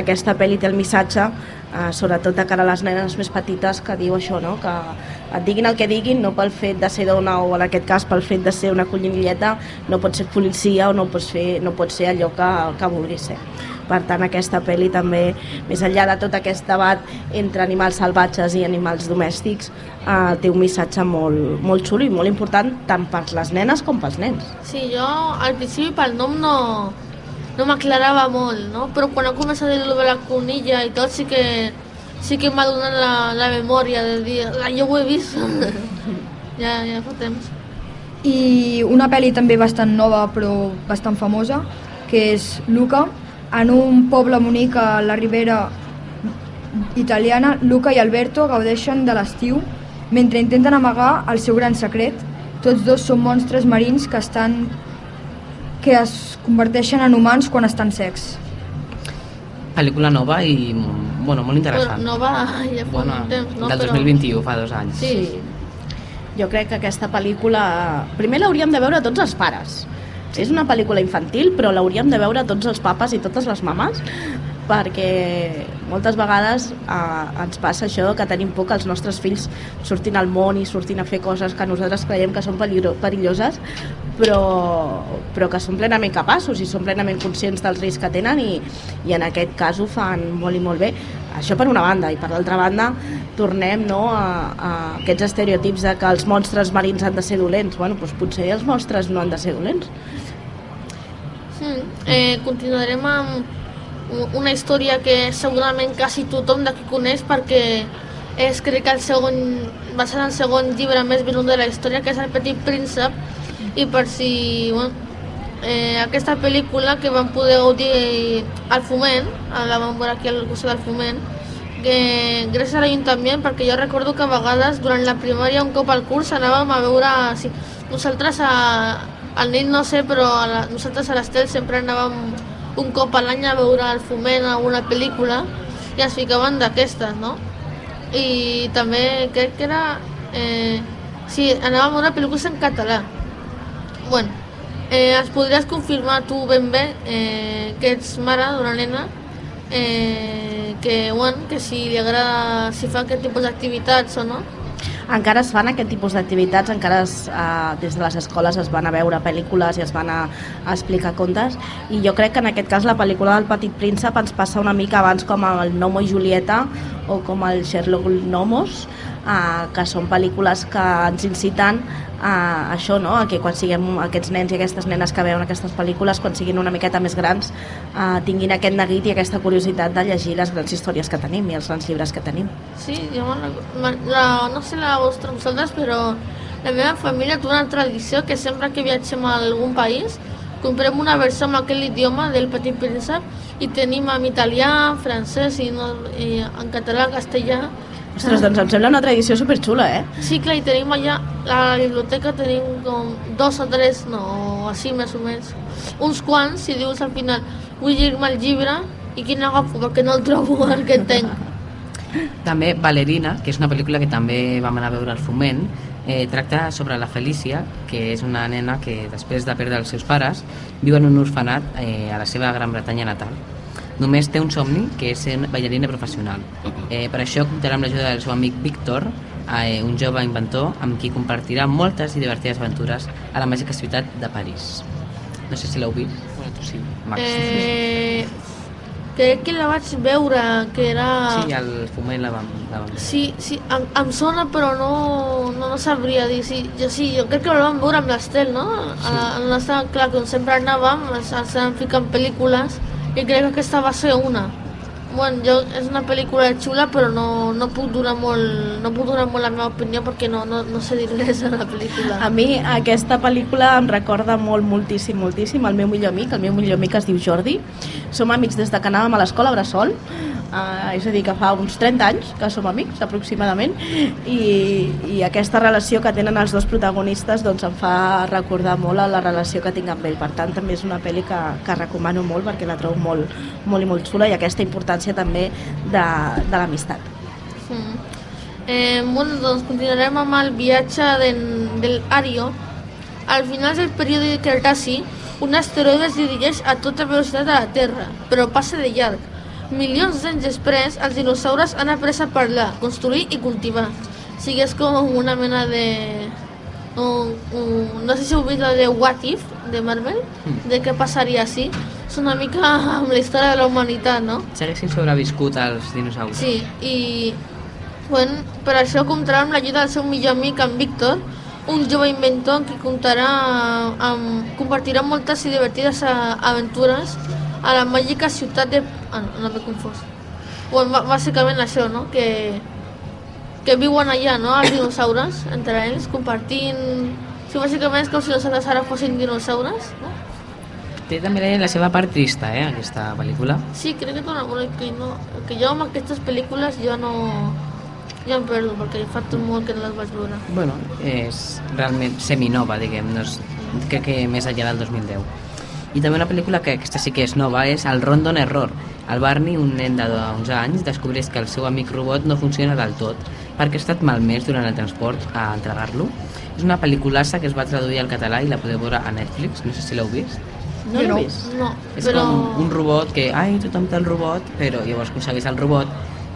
aquesta pel·li té el missatge uh, sobretot de cara a les nenes més petites que diu això, no? que et diguin el que diguin, no pel fet de ser dona o en aquest cas pel fet de ser una collinilleta, no pots ser policia o no pots, fer, no pots ser allò que, que vulguis ser. Per tant, aquesta pel·li també, més enllà de tot aquest debat entre animals salvatges i animals domèstics, eh, té un missatge molt, molt xulo i molt important tant per les nenes com pels nens. Sí, jo al principi pel nom no, no m'aclarava molt, no? Però quan ha començat a dir de la conilla i tot sí que, sí que m'ha donat la, la memòria de dir, "Ah, jo ho he vist. ja, ja fa temps. I una pel·li també bastant nova però bastant famosa, que és Luca. En un poble bonic a la ribera italiana, Luca i Alberto gaudeixen de l'estiu mentre intenten amagar el seu gran secret. Tots dos són monstres marins que estan que es converteixen en humans quan estan secs. Pel·lícula nova i bueno, molt interessant. no va, ja fa bueno, un temps, no? del Però- 2021, fa dos anys. Sí, Jo crec que aquesta pel·lícula... Primer l'hauríem de veure tots els pares. És una pel·lícula infantil, però l'hauríem de veure tots els papes i totes les mames, perquè moltes vegades eh, ens passa això que tenim por que els nostres fills surtin al món i surtin a fer coses que nosaltres creiem que són perilloses, però, però que són plenament capaços i són plenament conscients dels riscs que tenen i, i en aquest cas ho fan molt i molt bé. Això per una banda, i per l'altra banda tornem no, a, a aquests estereotips de que els monstres marins han de ser dolents. Bueno, doncs potser els monstres no han de ser dolents. Mm, eh, continuarem amb una història que segurament quasi tothom d'aquí coneix perquè és crec que el segon, va ser el segon llibre més venut de la història que és El petit príncep i per si bueno, eh, aquesta pel·lícula que vam poder gaudir al Foment, la vam veure aquí al costat del Foment que gràcies a l'Ajuntament perquè jo recordo que a vegades durant la primària un cop al curs anàvem a veure si nosaltres a, al nit no sé però a la, nosaltres a l'Estel sempre anàvem un cop a l'any a veure al Foment alguna pel·lícula i ens ficaven d'aquestes no? i també crec que era eh, sí, anàvem a veure pel·lícules en català bueno, eh, ens podries confirmar tu ben bé eh, que ets mare d'una nena eh, que, bueno, que si li agrada, si fa aquest tipus d'activitats o no. Encara es fan aquest tipus d'activitats, encara es, eh, des de les escoles es van a veure pel·lícules i es van a, a explicar contes i jo crec que en aquest cas la pel·lícula del Petit Príncep ens passa una mica abans com el Nomo i Julieta o com el Sherlock Gnomos eh, que són pel·lícules que ens inciten a això, no? a que quan siguem aquests nens i aquestes nenes que veuen aquestes pel·lícules, quan siguin una miqueta més grans, eh, tinguin aquest neguit i aquesta curiositat de llegir les grans històries que tenim i els grans llibres que tenim. Sí, jo la, no sé la vostra vosaltres, però la meva família té una tradició que sempre que viatgem a algun país comprem una versió amb aquell idioma del Petit Príncep i tenim en italià, en francès i, no, i en català, castellà. Ostres, doncs em sembla una tradició superxula, eh? Sí, clar, i tenim allà, a la biblioteca tenim com dos o tres, no, així més o menys. Uns quants, si dius al final, vull llegir-me el llibre, i quin agafo, perquè no el trobo el que tenc. També Valerina, que és una pel·lícula que també vam anar a veure al Foment, eh, tracta sobre la Felícia, que és una nena que després de perdre els seus pares viu en un orfenat eh, a la seva Gran Bretanya natal. Només té un somni, que és ser ballarina professional. Eh, per això comptarà amb l'ajuda del seu amic Víctor, eh, un jove inventor amb qui compartirà moltes i divertides aventures a la màgica ciutat de París. No sé si l'heu vist. Bueno, tu sí, Max. Eh, crec que la vaig veure, que era... Sí, al Foment la vam, la vam veure. Sí, sí, em, em sona però no, no, no sabria dir. Sí, jo, sí, jo crec que la vam veure amb l'Estel, no? Sí. A, a clar, com sempre anàvem, ens, ens anàvem ficant pel·lícules i crec que aquesta va ser una. Bueno, jo, és una pel·lícula xula però no, no, puc donar molt, no puc donar molt la meva opinió perquè no, no, no sé dir res de la pel·lícula. A mi aquesta pel·lícula em recorda molt, moltíssim, moltíssim el meu millor amic. El meu millor amic es diu Jordi. Som amics des de que anàvem a l'escola Bressol. Uh, és a dir, que fa uns 30 anys que som amics, aproximadament, i, i aquesta relació que tenen els dos protagonistes doncs, em fa recordar molt la relació que tinc amb ell. Per tant, també és una pel·li que, que recomano molt perquè la trobo molt, molt i molt xula i aquesta importància també de, de l'amistat. Mm. Eh, bueno, doncs continuarem amb el viatge de, del Ario. Al final del període Cretaci, un asteroide es dirigeix a tota velocitat a la Terra, però passa de llarg. Milions d'anys després, els dinosaures han après a parlar, construir i cultivar. O sigui, és com una mena de... Un, un, no sé si heu vist la de What If, de Marvel, de què passaria si. És una mica amb la història de la humanitat, no? S'haguessin sobreviscut els dinosaures. Sí, i bueno, per això comptarà amb l'ajuda del seu millor amic, en Víctor, un jove inventor qui comptarà amb, compartirà moltes i divertides aventures a la màgica ciutat de... Ah, no, no m'he confós. bueno, bà- bàsicament això, no? Que, que viuen allà, no? Els dinosaures, entre ells, compartint... Sí, bàsicament és com si nosaltres ara fossin dinosaures, no? Té també la seva part trista, eh, aquesta pel·lícula. Sí, crec que té una bona que no... Que jo amb aquestes pel·lícules jo no... Jo em perdo, perquè fa tot molt que no les vaig veure. Bueno, és realment seminova, diguem, no és, crec que més enllà del 2010. I també una pel·lícula que aquesta sí que és nova és El Rondon Error. El Barney, un nen de 11 anys, descobreix que el seu amic robot no funciona del tot perquè ha estat malmès durant el transport a entregar-lo. És una pel·liculassa que es va traduir al català i la podeu veure a Netflix, no sé si l'heu vist. No Jo l'he no. vist. No, És però... com un robot que, ai, tothom té el robot, però llavors aconsegueix el robot,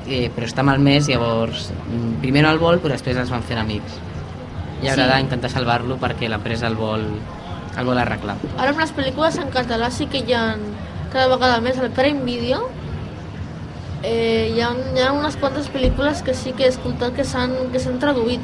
eh, però està malmès, llavors mm, primer no el vol, però després es van fent amics. I haurà Sí. d'intentar salvar-lo perquè l'empresa el vol, el vol arreglar. Ara amb les pel·lícules en català sí que hi ha cada vegada més al Prime Video eh, hi, ha, hi ha unes quantes pel·lícules que sí que he escoltat que s'han que s'han traduït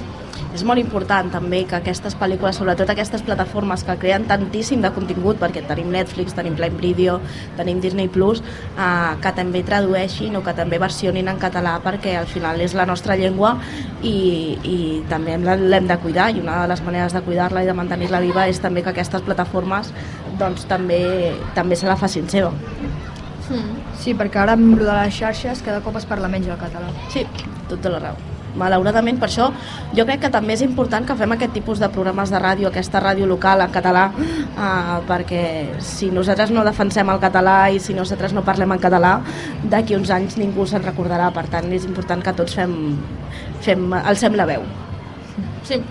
És molt important també que aquestes pel·lícules, sobretot aquestes plataformes que creen tantíssim de contingut, perquè tenim Netflix, tenim Prime Video, tenim Disney+, Plus, eh, que també tradueixin o que també versionin en català perquè al final és la nostra llengua i, i també l'hem de cuidar i una de les maneres de cuidar-la i de mantenir-la viva és també que aquestes plataformes doncs, també, també se la facin seva. Sí, perquè ara amb de les xarxes cada cop es parla menys el català. Sí, tota la raó. Malauradament, per això jo crec que també és important que fem aquest tipus de programes de ràdio, aquesta ràdio local en català, eh, perquè si nosaltres no defensem el català i si nosaltres no parlem en català, d'aquí uns anys ningú se'n recordarà. Per tant, és important que tots fem, fem alcem la veu. sí.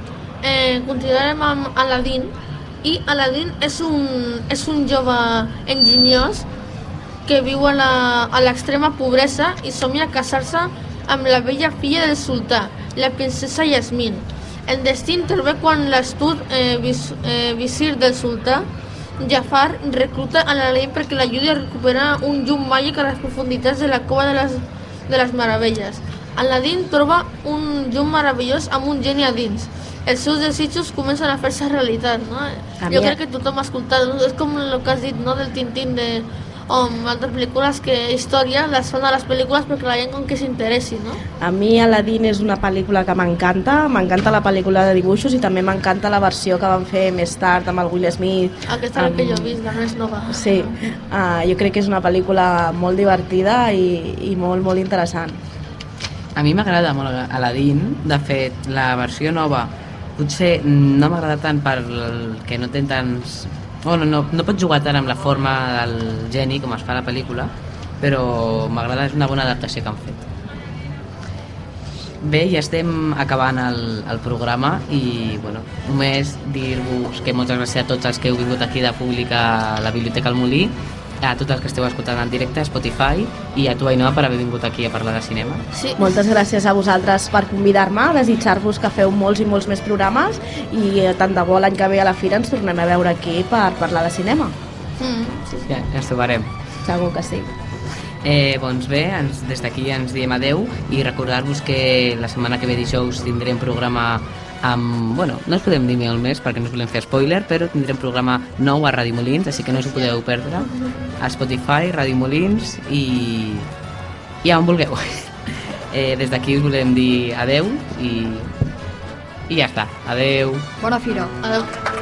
Eh, continuarem amb Aladdin i Aladdin és un, és un jove enginyós que viu a l'extrema pobresa i somia casar-se amb la bella filla del sultà, la princesa Yasmin. El destí intervé quan l'astut eh, vis, eh, visir del sultà, Jafar, recluta a l'Aladdin perquè l'ajudi a recuperar un llum màgic a les profunditats de la cova de les, de les meravelles. Aladdin troba un llum meravellós amb un geni a dins. Els seus desitjos comencen a fer-se realitat, no? Jo crec que tothom ha escoltat, no? és com el que has dit, no?, del Tintín de on altres pel·lícules que història les fan a les pel·lícules perquè la gent com que s'interessi, no? A mi Aladdin és una pel·lícula que m'encanta, m'encanta la pel·lícula de dibuixos i també m'encanta la versió que van fer més tard amb el Will Smith. Aquesta és la que amb- jo he vist, la més nova. Sí, uh, jo crec que és una pel·lícula molt divertida i, i molt, molt interessant. A mi m'agrada molt Aladdin, de fet, la versió nova potser no m'agrada tant per el que no té tants... Bueno, no, no pots jugar tant amb la forma del geni com es fa a la pel·lícula, però m'agrada, és una bona adaptació que han fet. Bé, ja estem acabant el, el programa i bueno, només dir-vos que moltes gràcies a tots els que heu vingut aquí de públic a la Biblioteca al Molí, a tots els que esteu escoltant en directe a Spotify i a tu, Ainhoa, per haver vingut aquí a parlar de cinema. Sí, Moltes gràcies a vosaltres per convidar-me, desitjar-vos que feu molts i molts més programes i tant de bo l'any que ve a la Fira ens tornem a veure aquí per parlar de cinema. mm, sí. Ja, ja ens trobarem. Segur que sí. Eh, doncs bé, ens, des d'aquí ens diem adeu i recordar-vos que la setmana que ve dijous tindrem programa amb... Bueno, no us podem dir molt més perquè no us volem fer spoiler, però tindrem programa nou a Ràdio Molins, així que no us ho podeu perdre. A Spotify, Ràdio Molins i... i on vulgueu. Eh, des d'aquí us volem dir adeu i... i ja està. Adeu. Bona fira. Adéu.